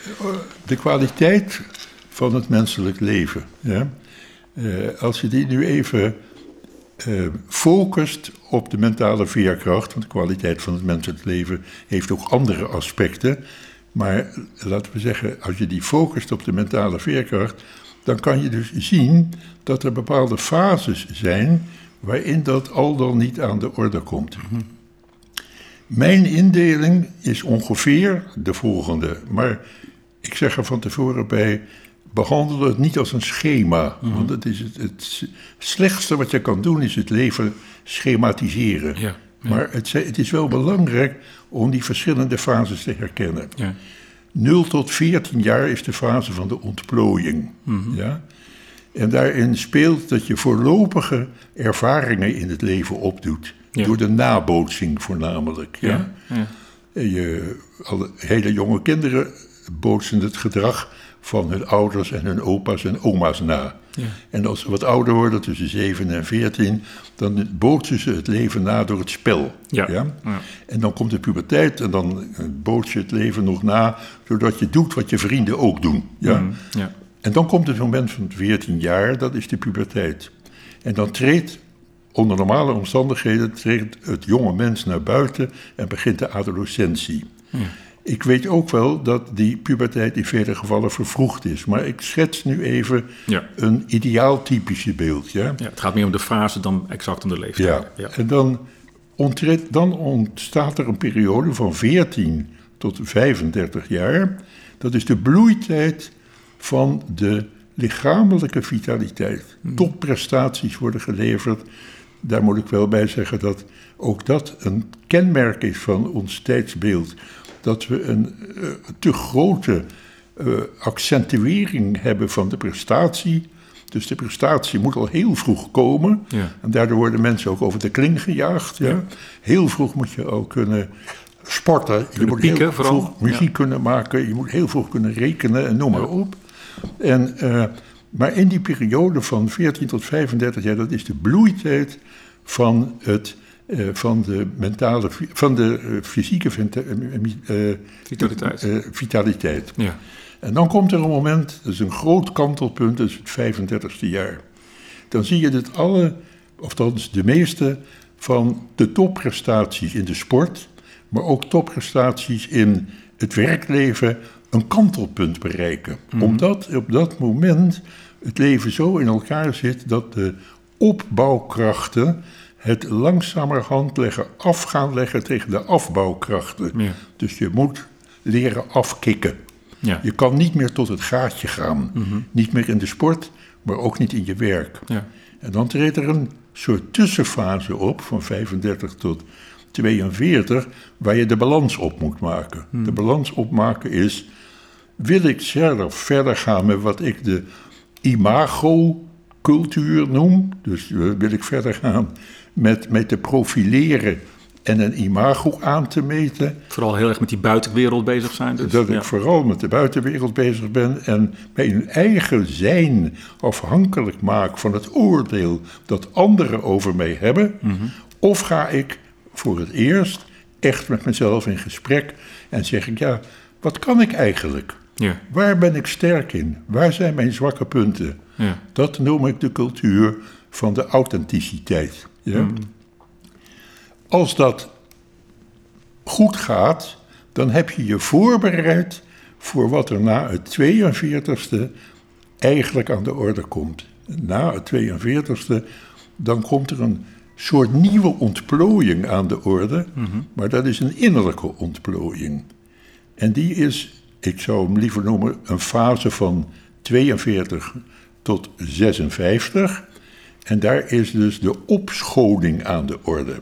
de, kwaliteit van het menselijk leven. Ja? Uh, als je die nu even uh, focust op de mentale veerkracht, want de kwaliteit van het menselijk leven heeft ook andere aspecten. Maar laten we zeggen, als je die focust op de mentale veerkracht, dan kan je dus zien dat er bepaalde fases zijn waarin dat al dan niet aan de orde komt. Mijn indeling is ongeveer de volgende, maar ik zeg er van tevoren bij, behandel het niet als een schema. Mhm. Want het, is het, het, slechtste wat je kan doen is het leven schematiseren. Ja, Maar het, het, is wel belangrijk om die verschillende fases te herkennen. Ja. 0 tot 14 jaar is de fase van de ontplooiing. Mhm. ja? En daarin speelt dat je voorlopige ervaringen in het leven opdoet. Door de nabootsing voornamelijk. Ja? ja? Je, alle hele jonge kinderen bootsen het gedrag van hun ouders en hun opa's en oma's na. Ja. En als ze wat ouder worden, tussen 7 en 14, dan bootsen ze het leven na door het spel. Ja. ja? En dan komt de puberteit en dan boot je het leven nog na, zodat je doet wat je vrienden ook doen. Ja? Mm, ja. En dan komt het moment van 14 jaar, dat is de puberteit. En dan treedt, onder normale omstandigheden, treedt het jonge mens naar buiten en begint de adolescentie. Ik weet ook wel dat die puberteit in vele gevallen vervroegd is. Maar ik schets nu even ja. een ideaaltypische beeld. Ja? ja? het gaat meer om de fase dan exact om de leeftijd. Ja. En dan, dan ontstaat er een periode van 14 tot 35 jaar. Dat is de bloeitijd van de lichamelijke vitaliteit. Hmm. Topprestaties worden geleverd. Daar moet ik wel bij zeggen dat ook dat een kenmerk is van ons tijdsbeeld dat we een uh, te grote uh, accentuering hebben van de prestatie. Dus de prestatie moet al heel vroeg komen. Ja. En daardoor worden mensen ook over de kling gejaagd. Ja. Heel vroeg moet je ook kunnen sporten. je moet pieken, heel vooral. vroeg muziek kunnen maken. Je moet heel vroeg kunnen rekenen en noem maar op. En, uh, maar in die periode van 14 tot 35 jaar, dat is de bloeitijd van het uh, van de mentale, van de uh, fysieke uh, vitaliteit. vitaliteit. Ja. En dan komt er een moment, dat is een groot kantelpunt, dat is het 35ste jaar. Dan zie je dat alle, of althans de meeste, van de topprestaties in de sport, maar ook topprestaties in het werkleven, een kantelpunt bereiken. Mm Omdat op dat moment het leven zo in elkaar zit dat de opbouwkrachten het langzamerhand leggen, af gaan leggen tegen de afbouwkrachten. Dus je moet leren afkicken. Ja. Je kan niet meer tot het gaatje gaan. Mhm. Niet meer in de sport, maar ook niet in je werk. Ja. En dan treedt er een soort tussenfase op van 35 tot 42, waar je de balans op moet maken. Mhm. De balans opmaken is, wil ik zelf verder gaan met wat ik de imago-cultuur noem? Dus eh, wil ik verder gaan met, met te profileren en een imago aan te meten. Vooral heel erg met die buitenwereld bezig zijn. Dus, dat ik vooral met de buitenwereld bezig ben en mijn eigen zijn afhankelijk maak van het oordeel dat anderen over mij hebben. Mhm. Of ga ik voor het eerst echt met mezelf in gesprek en zeg ik, ja, wat kan ik eigenlijk? Ja. Waar ben ik sterk in? Waar zijn mijn zwakke punten? Ja. Dat noem ik de cultuur van de authenticiteit. Ja? Mm. Als dat goed gaat, dan heb je je voorbereid voor wat er na het 42ste eigenlijk aan de orde komt. Na het 42ste, dan komt er een soort nieuwe ontplooiing aan de orde, mhm. maar dat is een innerlijke ontplooiing. En die is, ik zou hem liever noemen, een fase van 42 tot 56. En daar is dus de opscholing aan de orde.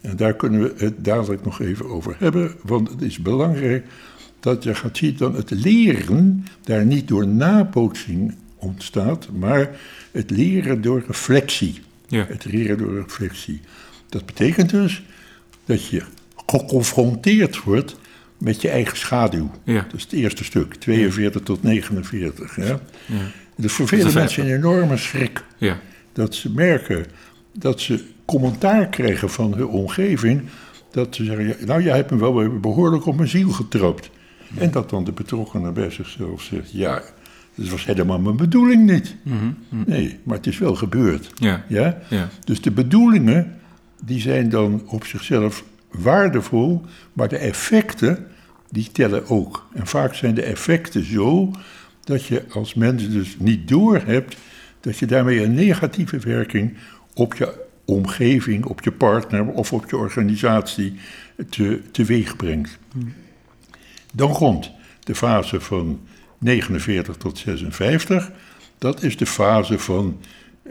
En daar kunnen we het dadelijk nog even over hebben, want het is belangrijk dat je gaat zien dat het leren daar niet door nabootsing ontstaat, maar het leren door reflectie. Ja. Het leren door reflectie. Dat betekent dus dat je geconfronteerd wordt met je eigen schaduw. Ja. Dat is het eerste stuk, 42 tot 49. Ja? Ja. Dat is voor vele mensen een enorme schrik. Ja. Dat ze merken dat ze commentaar krijgen van hun omgeving. Dat ze zeggen, nou jij hebt me wel behoorlijk op mijn ziel getrapt. En dat dan de betrokkenen bij zichzelf zegt, ja, dat was helemaal mijn bedoeling niet. Nee, maar het is wel gebeurd. Ja. Ja? Ja. Dus de bedoelingen, die zijn dan op zichzelf waardevol, maar de effecten, die tellen ook. En vaak zijn de effecten zo dat je als mens dus niet doorhebt dat je daarmee een negatieve werking op je omgeving, op je partner of op je organisatie te, teweeg brengt. Dan komt de fase van 49 tot 56. Dat is de fase van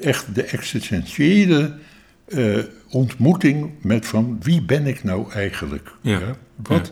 echt de existentiële eh, ontmoeting met van wie ben ik nou eigenlijk? Ja. Wat,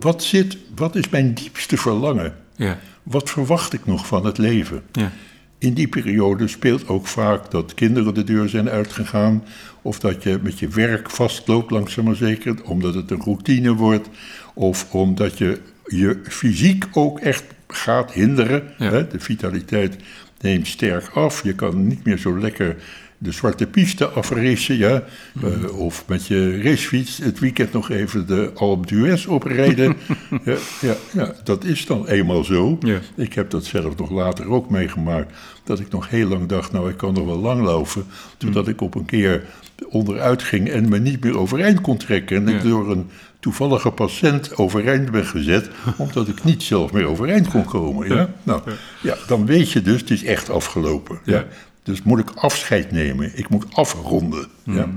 wat, zit, wat is mijn diepste verlangen? Ja. Wat verwacht ik nog van het leven? Ja. In die periode speelt ook vaak dat kinderen de deur zijn uitgegaan. Of dat je met je werk vastloopt, langzaam maar zeker, omdat het een routine wordt. Of omdat je je fysiek ook echt gaat hinderen. Ja. Hè? De vitaliteit neemt sterk af. Je kan niet meer zo lekker de zwarte piste afracen. Ja? Eh, of met je racefiets het weekend nog even de Alpe d'Huez oprijden. ja, ja, ja, dat is dan eenmaal zo. Ja. Ik heb dat zelf nog later ook meegemaakt. Dat ik nog heel lang dacht, nou ik kan nog wel lang lopen. Totdat ik op een keer onderuit ging en me niet meer overeind kon trekken. En ik door een toevallige patiënt overeind ben gezet. Omdat ik niet zelf meer overeind kon komen. Ja? Nou, ja, dan weet je dus, het is echt afgelopen. Ja. Dus moet ik afscheid nemen. Ik moet afronden. Ja.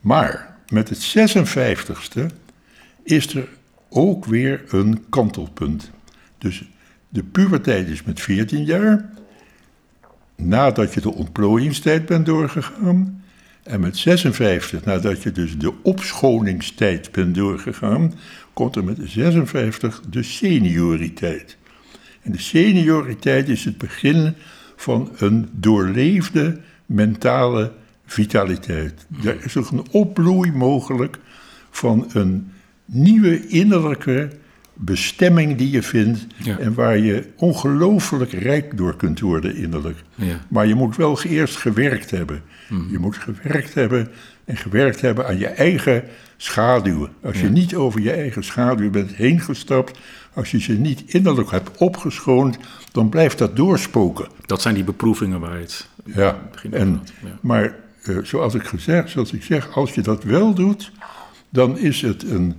Maar met het 56ste is er ook weer een kantelpunt. Dus de puberteit is met 14 jaar. Nadat je de ontplooiingstijd bent doorgegaan. En met 56, nadat je dus de opschoningstijd bent doorgegaan, komt er met 56 de senioriteit. En de senioriteit is het begin van een doorleefde mentale vitaliteit. Er is ook een opbloei mogelijk van een nieuwe innerlijke bestemming die je vindt Ja. en waar je ongelooflijk rijk door kunt worden innerlijk. Ja. Maar je moet wel eerst gewerkt hebben. Je moet gewerkt hebben en gewerkt hebben aan je eigen schaduwen. Als je niet over je eigen schaduw bent heen gestapt, als je ze niet innerlijk hebt opgeschoond, dan blijft dat doorspoken. Dat zijn die beproevingen waar je het Ja, begin en, ja. maar eh, zoals, ik gezegd, zoals ik zeg, als je dat wel doet, dan is het een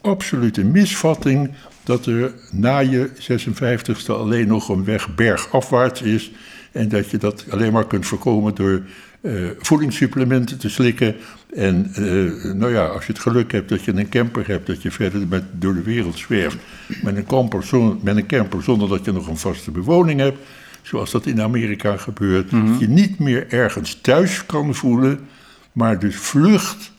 absolute misvatting dat er na je 56ste alleen nog een weg bergafwaarts is en dat je dat alleen maar kunt voorkomen door eh, voedingssupplementen te slikken. En eh, nou ja, als je het geluk hebt dat je een camper hebt, dat je verder met, door de wereld zwerft met een, camper, zon- met een camper zonder dat je nog een vaste bewoning hebt, zoals dat in Amerika gebeurt, dat je niet meer ergens thuis kan voelen, maar dus vlucht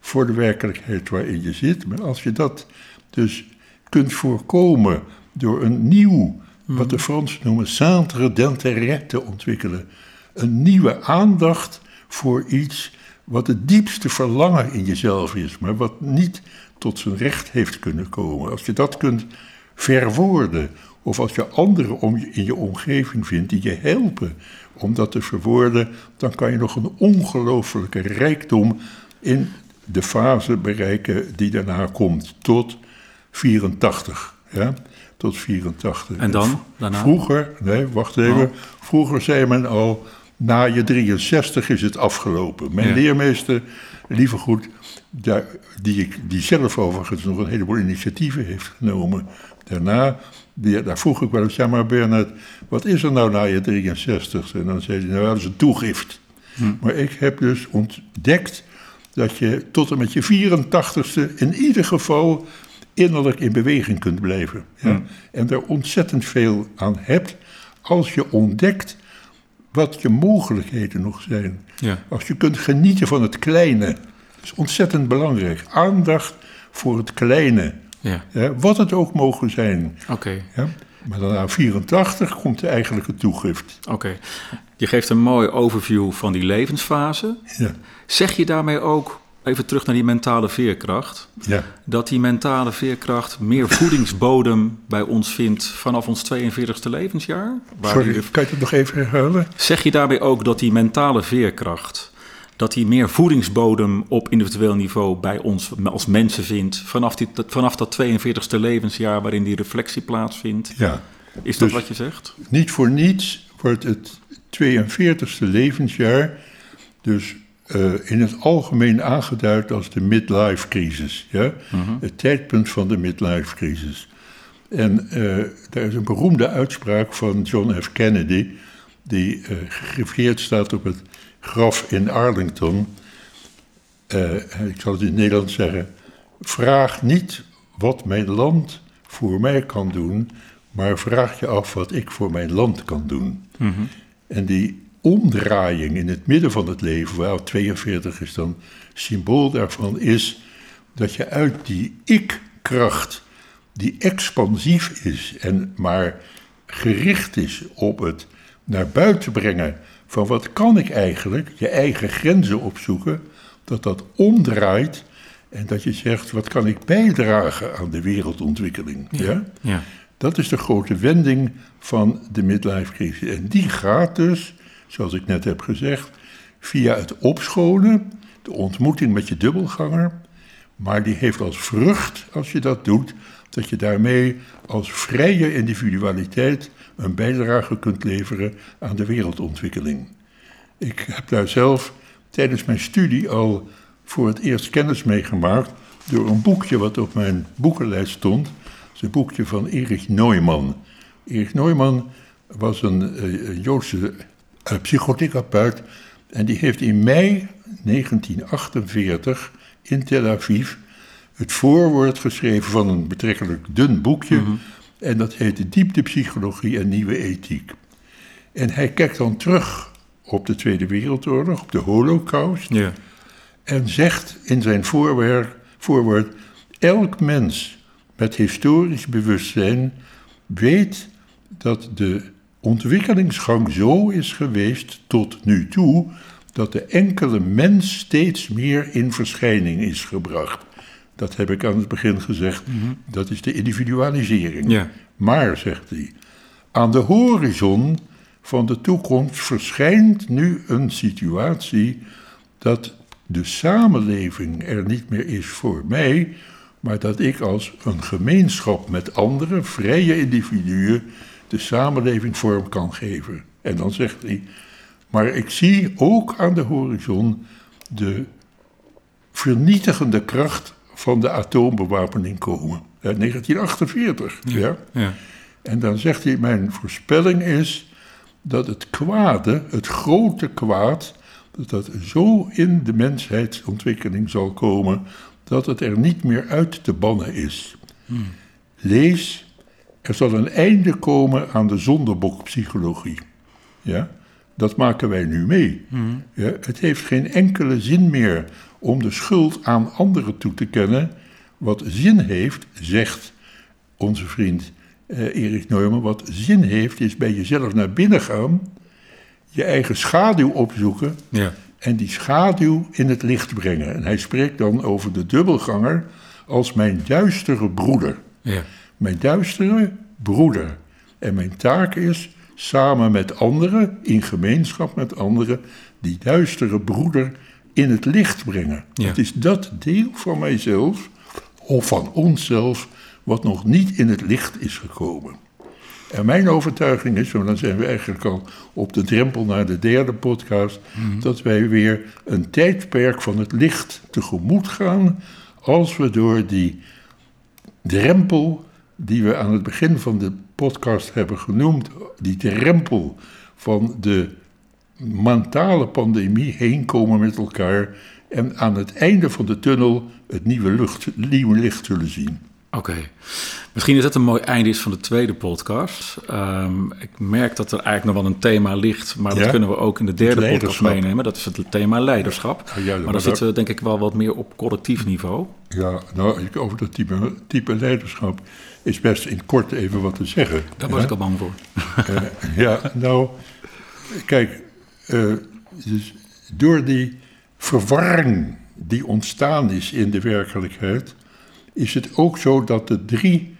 voor de werkelijkheid waarin je zit. Maar als je dat dus kunt voorkomen door een nieuw, wat de Fransen noemen, centre d'intérêt te ontwikkelen. Een nieuwe aandacht voor iets wat het diepste verlangen in jezelf is, maar wat niet tot zijn recht heeft kunnen komen. Als je dat kunt verwoorden, of als je anderen om je, in je omgeving vindt die je helpen om dat te verwoorden, dan kan je nog een ongelooflijke rijkdom in de fase bereiken die daarna komt, tot 84. Ja? Tot 84. En dan, daarna? Vroeger, nee, wacht even. Oh. Vroeger zei men al, na je 63 is het afgelopen. Mijn Ja. leermeester, lieve goed, daar, die, ik, die zelf overigens nog een heleboel initiatieven heeft genomen. Daarna, die, daar vroeg ik wel eens, ja maar Bernard, wat is er nou na je 63 En dan zei hij, nou dat is een toegift. Maar ik heb dus ontdekt dat je tot en met je 84ste in ieder geval innerlijk in beweging kunt blijven. Ja? En daar ontzettend veel aan hebt als je ontdekt wat je mogelijkheden nog zijn. Ja. Als je kunt genieten van het kleine, dat is ontzettend belangrijk. Aandacht voor het kleine, Ja, wat het ook mogen zijn. oké. Ja? Maar dan na 84 komt de eigenlijke toegift. Oké. Je geeft een mooi overview van die levensfase. Ja, Zeg je daarmee ook, even terug naar die mentale veerkracht, ja. dat die mentale veerkracht meer voedingsbodem bij ons vindt vanaf ons 42e levensjaar? Waar Sorry, die- kan je het nog even herhalen? Zeg je daarbij ook dat die mentale veerkracht, dat die meer voedingsbodem op individueel niveau bij ons als mensen vindt vanaf, die, vanaf dat 42e levensjaar waarin die reflectie plaatsvindt? Ja. Is dat Dus- wat je zegt? Niet voor niets wordt het 42e levensjaar dus eh, in het algemeen aangeduid als de midlife crisis. Ja? Het tijdpunt van de midlife crisis. En eh daar is een beroemde uitspraak van John F. Kennedy, die eh gegriveerd staat op het graf in Arlington. Ik zal het in het Nederlands zeggen. Vraag niet wat mijn land voor mij kan doen, maar vraag je af wat ik voor mijn land kan doen. En die omdraaiing in het midden van het leven, waar 42 is dan symbool daarvan, is dat je uit die ik-kracht, die expansief is en maar gericht is op het naar buiten brengen van wat kan ik eigenlijk, je eigen grenzen opzoeken, dat dat omdraait en dat je zegt wat kan ik bijdragen aan de wereldontwikkeling. Ja? Ja. Dat is de grote wending van de midlife crisis. En die gaat dus, zoals ik net heb gezegd, via het opschonen, de ontmoeting met je dubbelganger. Maar die heeft als vrucht, als je dat doet, dat je daarmee als vrije individualiteit een bijdrage kunt leveren aan de wereldontwikkeling. Ik heb daar zelf tijdens mijn studie al voor het eerst kennis mee gemaakt door een boekje wat op mijn boekenlijst stond. Het is een boekje van Erich Neumann. Erich Neumann was een eh, Joodse psychotherapeut en die heeft in mei 1948 in Tel Aviv het voorwoord geschreven van een betrekkelijk dun boekje. En dat heette Dieptepsychologie en Nieuwe Ethiek. En hij kijkt dan terug op de Tweede Wereldoorlog, op de Holocaust. Ja. En zegt in zijn voorwerk, voorwoord: Elk mens met historisch bewustzijn weet dat de ontwikkelingsgang zo is geweest tot nu toe dat de enkele mens steeds meer in verschijning is gebracht. Dat heb ik aan het begin gezegd, dat is de individualisering. Ja. Maar, zegt hij, aan de horizon van de toekomst verschijnt nu een situatie dat de samenleving er niet meer is voor mij, maar dat ik als een gemeenschap met andere vrije individuen de samenleving vorm kan geven. En dan zegt hij, maar ik zie ook aan de horizon de vernietigende kracht van de atoombewapening komen. Ja, 1948, ja. Ja. En dan zegt hij, mijn voorspelling is dat het kwade, het grote kwaad, dat dat zo in de menshheidsontwikkeling zal komen, dat het er niet meer uit te bannen is. Lees, er zal een einde komen aan de zondebokpsychologie. Ja? Dat maken wij nu mee. Ja, het heeft geen enkele zin meer om de schuld aan anderen toe te kennen. Wat zin heeft, zegt onze vriend eh, Erik Neumann, wat zin heeft, is bij jezelf naar binnen gaan, je eigen schaduw opzoeken Ja. en die schaduw in het licht brengen. En hij spreekt dan over de dubbelganger als mijn duistere broeder. Ja. Mijn duistere broeder. En mijn taak is samen met anderen, in gemeenschap met anderen, die duistere broeder in het licht brengen. Ja. Het is dat deel van mijzelf, of van onszelf, wat nog niet in het licht is gekomen. En mijn overtuiging is, want dan zijn we eigenlijk al op de drempel naar de derde podcast, dat wij weer een tijdperk van het licht tegemoet gaan als we door die drempel die we aan het begin van de podcast hebben genoemd, die drempel van de mentale pandemie heen komen met elkaar en aan het einde van de tunnel het nieuwe, lucht, nieuwe licht zullen zien. Oké. Misschien is dat een mooi einde is van de tweede podcast. Ehm, ik merk dat er eigenlijk nog wel een thema ligt, maar dat kunnen we ook in de derde podcast meenemen. Dat is het thema leiderschap. Ja, maar dan zitten we denk ik wel wat meer op collectief niveau. Ja, nou, over dat type, type leiderschap is best in kort even wat te zeggen. Daar was ik al bang voor. Uh, ja, nou, kijk, uh, dus door die verwarring die ontstaan is in de werkelijkheid, is het ook zo dat de drie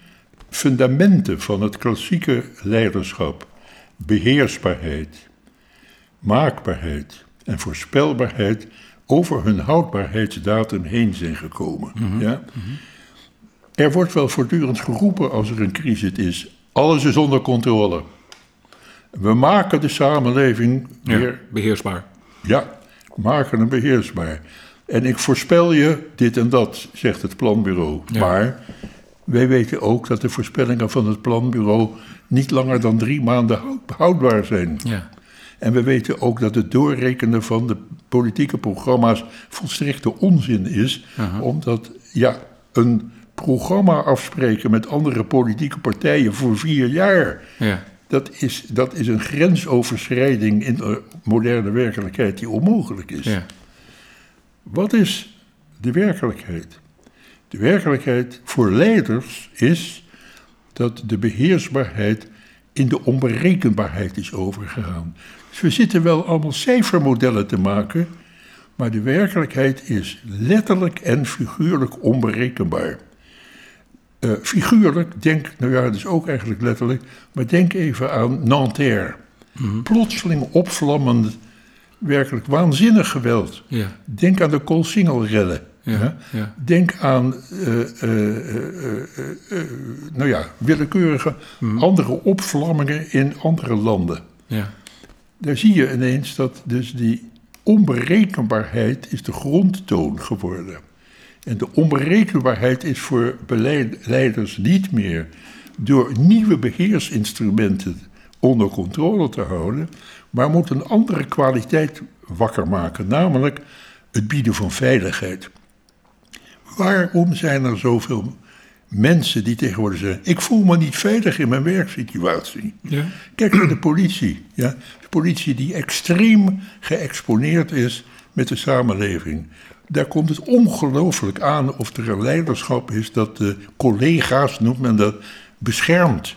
fundamenten van het klassieke leiderschap, beheersbaarheid, maakbaarheid en voorspelbaarheid, over hun houdbaarheidsdatum heen zijn gekomen. Mhm. ja? Mhm. Er wordt wel voortdurend geroepen als er een crisis is: alles is onder controle. We maken de samenleving weer. beheersbaar. Ja, maken hem beheersbaar. En ik voorspel je dit en dat, zegt het planbureau. Maar wij weten ook dat de voorspellingen van het planbureau niet langer dan drie maanden houdbaar zijn. Ja. En we weten ook dat het doorrekenen van de politieke programma's volstrekte onzin is, omdat ja, een programma afspreken met andere politieke partijen voor vier jaar. Ja. Dat, is, dat is een grensoverschrijding in de moderne werkelijkheid die onmogelijk is. Ja. Wat is de werkelijkheid? De werkelijkheid voor leiders is dat de beheersbaarheid in de onberekenbaarheid is overgegaan. Dus we zitten wel allemaal cijfermodellen te maken, maar de werkelijkheid is letterlijk en figuurlijk onberekenbaar. Uh, figuurlijk, denk, nou ja, dat is ook eigenlijk letterlijk, maar denk even aan Nanterre. Mm Plotseling opvlammend werkelijk waanzinnig geweld. Ja. Denk aan de Koolsingelrellen. Ja, ja. Denk aan, uh, uh, nou ja, willekeurige hmm. andere opvlammingen in andere landen. Ja. Daar zie je ineens dat dus die onberekenbaarheid is de grondtoon geworden. En de onberekenbaarheid is voor beleiders niet meer door nieuwe beheersinstrumenten onder controle te houden, maar moet een andere kwaliteit wakker maken, namelijk het bieden van veiligheid. Waarom zijn er zoveel mensen die tegenwoordig zeggen: Ik voel me niet veilig in mijn werksituatie? Ja. Kijk naar de politie. Ja? De politie die extreem geëxponeerd is met de samenleving. Daar komt het ongelooflijk aan of er een leiderschap is dat de collega's, noemt men dat, beschermt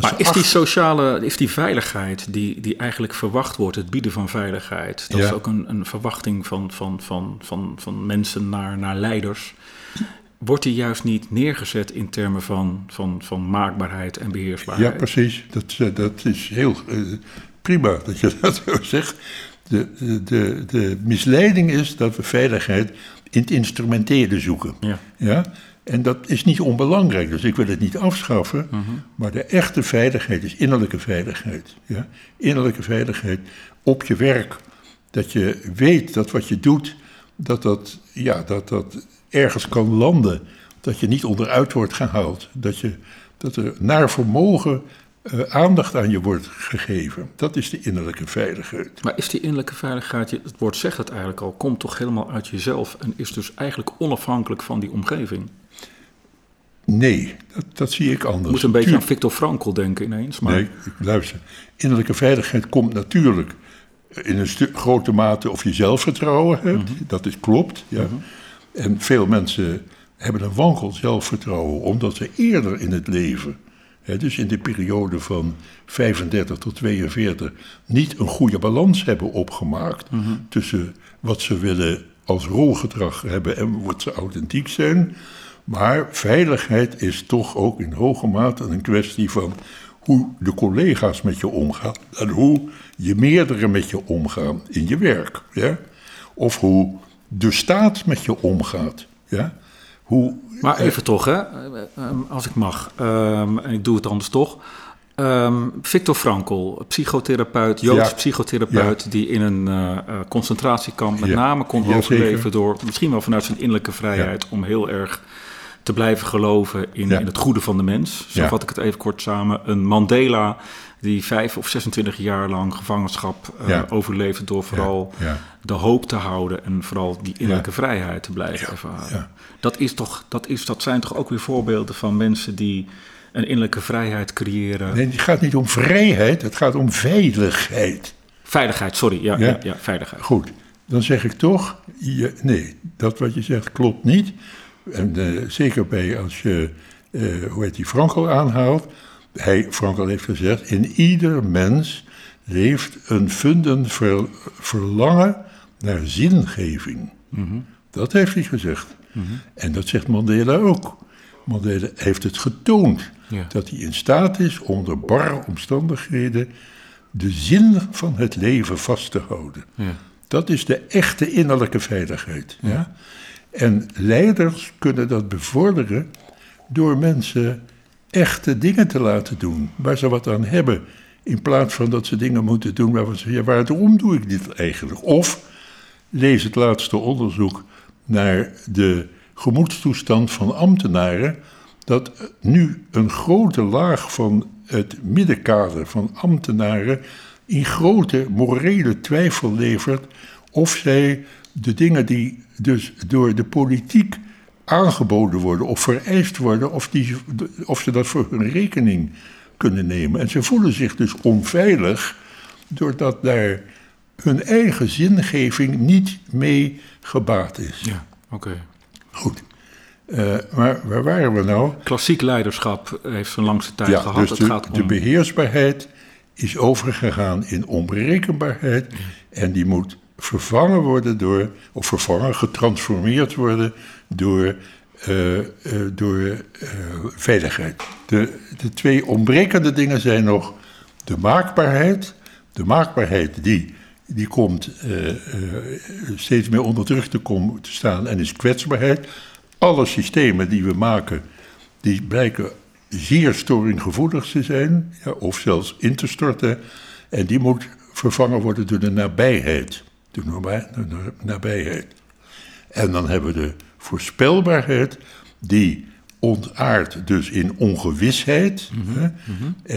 maar is die sociale, is die veiligheid die, die eigenlijk verwacht wordt, het bieden van veiligheid, dat is ook een, een verwachting van, van, van, van, van mensen naar, naar leiders. Wordt die juist niet neergezet in termen van, van, van maakbaarheid en beheersbaarheid? Ja, precies. Dat, eh, dat is heel uh, prima dat je dat zo zegt. De, de, de misleiding is dat we veiligheid in het instrumenteren zoeken. Ja. Ja? En dat is niet onbelangrijk, dus ik wil het niet afschaffen. Mhm. Maar de echte veiligheid is innerlijke veiligheid. Ja? Innerlijke veiligheid op je werk. Dat je weet dat wat je doet, dat dat, ja, dat, dat ergens kan landen. Dat je niet onderuit wordt gehaald. Dat, je, dat er naar vermogen uh, aandacht aan je wordt gegeven. Dat is de innerlijke veiligheid. Maar is die innerlijke veiligheid, het woord zegt het eigenlijk al, komt toch helemaal uit jezelf en is dus eigenlijk onafhankelijk van die omgeving? Nee, dat, dat zie ik anders. Je moet een beetje aan Victor Frankl denken ineens. Maar... Nee, luister. Innerlijke veiligheid komt natuurlijk in een grote mate of je zelfvertrouwen hebt. Mhm. Dat is klopt. Ja. Mhm. En veel mensen hebben een wankel zelfvertrouwen omdat ze eerder in het leven, dus in de periode van 35 tot 42, niet een goede balans hebben opgemaakt mhm. tussen wat ze willen als rolgedrag hebben en wat ze authentiek zijn. Maar veiligheid is toch ook in hoge mate een kwestie van hoe de collega's met je omgaan en hoe je meerdere met je omgaan in je werk. Ja? Of hoe de staat met je omgaat. Ja? Hoe, maar eh, even toch, hè, ehm, als ik mag, ehm, en ik doe het anders toch. Um, Victor Frankl, psychotherapeut, Joods psychotherapeut, die in een uh, concentratiekamp met name kon overleven door misschien wel vanuit zijn innerlijke vrijheid om heel erg te blijven geloven in, in het goede van de mens. Zo vat ik het even kort samen. Een Mandela die vijf of 26 jaar lang gevangenschap eh, Ja. overleefde door vooral de hoop te houden en vooral die innerlijke vrijheid te blijven ervaren. Dat, is toch, dat, is, dat zijn toch ook weer voorbeelden van mensen die een innerlijke vrijheid creëren. Nee, het gaat niet om vrijheid, het gaat om veiligheid. Veiligheid, sorry. Ja, Ja. ja. Ja, veiligheid. Goed, dan zeg ik toch, je, nee, dat wat je zegt klopt niet. En eh, zeker bij als je, eh, hoe heet die, Frankel aanhaalt. Hij, Frankel heeft gezegd, in ieder mens leeft een fundend ver- verlangen naar zingeving. Dat heeft hij gezegd. En dat zegt Mandela ook. Mandela heeft het getoond Ja. dat hij in staat is onder barre omstandigheden de zin van het leven vast te houden. Ja. Dat is de echte innerlijke veiligheid. Ja? En leiders kunnen dat bevorderen door mensen echte dingen te laten doen, waar ze wat aan hebben. In plaats van dat ze dingen moeten doen waarvan ze zeggen, ja, waarom doe ik dit eigenlijk? Of lees het laatste onderzoek naar de gemoedstoestand van ambtenaren, dat nu een grote laag van het middenkader van ambtenaren in grote morele twijfel levert of zij de dingen die dus door de politiek aangeboden worden of vereist worden, of, die, of ze dat voor hun rekening kunnen nemen. En ze voelen zich dus onveilig doordat daar hun eigen zingeving niet mee gebaat is. Ja, oké. Goed. Eh, maar waar waren we nou? Klassiek leiderschap heeft zijn langste tijd Ja, gehad. dus het de, gaat de om... beheersbaarheid is overgegaan in onberekenbaarheid. En die moet vervangen worden door, of vervangen, getransformeerd worden door, eh, eh, door veiligheid. De, de twee ontbrekende dingen zijn nog de maakbaarheid. De maakbaarheid die, die komt eh, eh, steeds meer onder druk te, komen, te staan en is kwetsbaarheid. Alle systemen die we maken, die blijken zeer storinggevoelig te zijn, ja, of zelfs in te storten. En die moet vervangen worden door de nabijheid. De, nabij- de na- nabijheid. En dan hebben we de voorspelbaarheid, die ontaart dus in ongewisheid. hè.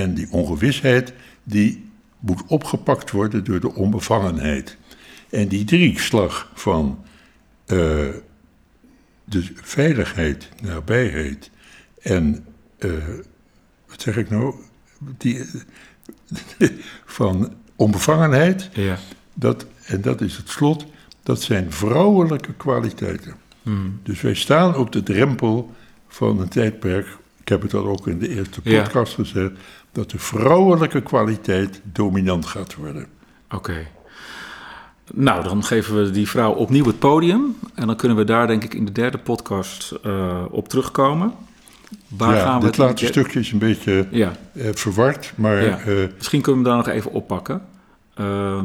En die ongewisheid, die moet opgepakt worden door de onbevangenheid. En die drieslag van eh, de veiligheid, nabijheid en, eh, wat zeg ik nou, die, van onbevangenheid, Ja. dat, en dat is het slot, dat zijn vrouwelijke kwaliteiten. Dus wij staan op de drempel van een tijdperk, ik heb het al ook in de eerste Ja. podcast gezegd, dat de vrouwelijke kwaliteit dominant gaat worden. Oké. Nou, dan geven we die vrouw opnieuw het podium. En dan kunnen we daar denk ik in de derde podcast eh, op terugkomen. Waar ja, gaan we dit het- laatste stukje is een beetje Ja, eh, verward, maar ja. eh, misschien kunnen we daar nog even oppakken.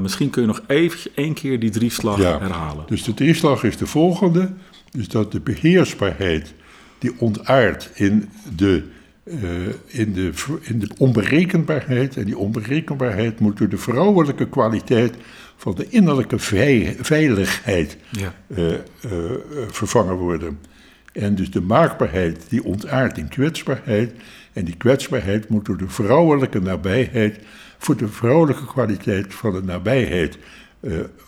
Misschien kun je nog even één keer die drieslag herhalen. Dus de drieslag is de volgende. Dus dat de beheersbaarheid die ontaart in de, eh, in, de, in de onberekenbaarheid. En die onberekenbaarheid moet door de vrouwelijke kwaliteit van de innerlijke vei- veiligheid Ja. eh, eh, vervangen worden. En dus de maakbaarheid die ontaart in kwetsbaarheid. En die kwetsbaarheid moet door de vrouwelijke nabijheid, voor de vrouwelijke kwaliteit van de nabijheid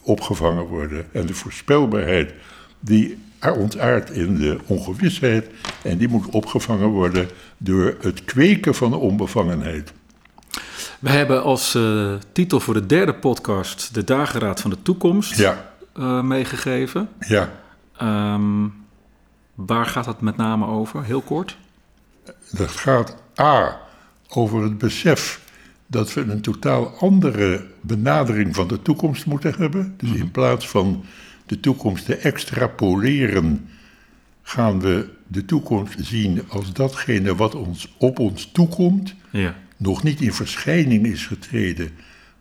opgevangen worden. En de voorspelbaarheid die ontaart in de ongewisheid. En die moet opgevangen worden door het kweken van onbevangenheid. We hebben als eh, titel voor de derde podcast de dageraad van de toekomst Ja, eh, meegegeven. ja. Ehm, waar gaat dat met name over? Heel kort. Dat gaat A over het besef dat we een totaal andere benadering van de toekomst moeten hebben. Dus in plaats van de toekomst te extrapoleren, gaan we de toekomst zien als datgene wat ons op ons toekomt, Ja. nog niet in verschijning is getreden,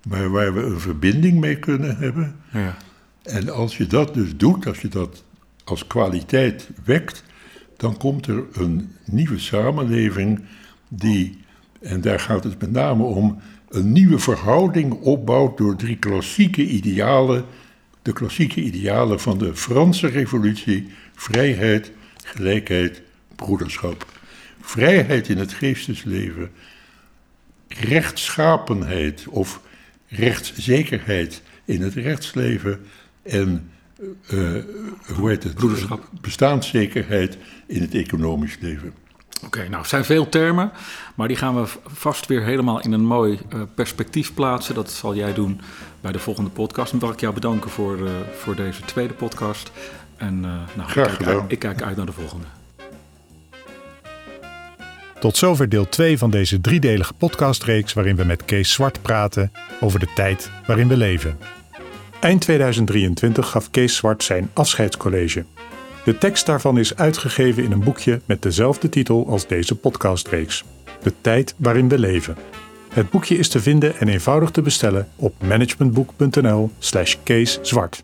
maar waar we een verbinding mee kunnen hebben. ja. En als je dat dus doet, als je dat als kwaliteit wekt, dan komt er een nieuwe samenleving die, en daar gaat het met name om, een nieuwe verhouding opbouwt door drie klassieke idealen. De klassieke idealen van de Franse revolutie, vrijheid, gelijkheid, broederschap. Vrijheid in het geestesleven, rechtschapenheid of rechtszekerheid in het rechtsleven en uh, hoe heet het? Broederschap. bestaanszekerheid in het economisch leven. Oké, nou, het zijn veel termen, maar die gaan we vast weer helemaal in een mooi uh, perspectief plaatsen. Dat zal jij doen bij de volgende podcast. En wil ik jou bedanken voor, uh, voor deze tweede podcast. En uh, nou, Graag ik, kijk uit, ik kijk uit naar de volgende. Tot zover deel 2 van deze driedelige podcastreeks waarin we met Kees Zwart praten over de tijd waarin we leven. Eind 2023 gaf Kees Zwart zijn afscheidscollege. De tekst daarvan is uitgegeven in een boekje met dezelfde titel als deze podcastreeks: De tijd waarin we leven. Het boekje is te vinden en eenvoudig te bestellen op managementboek.nl/slash Kees Zwart.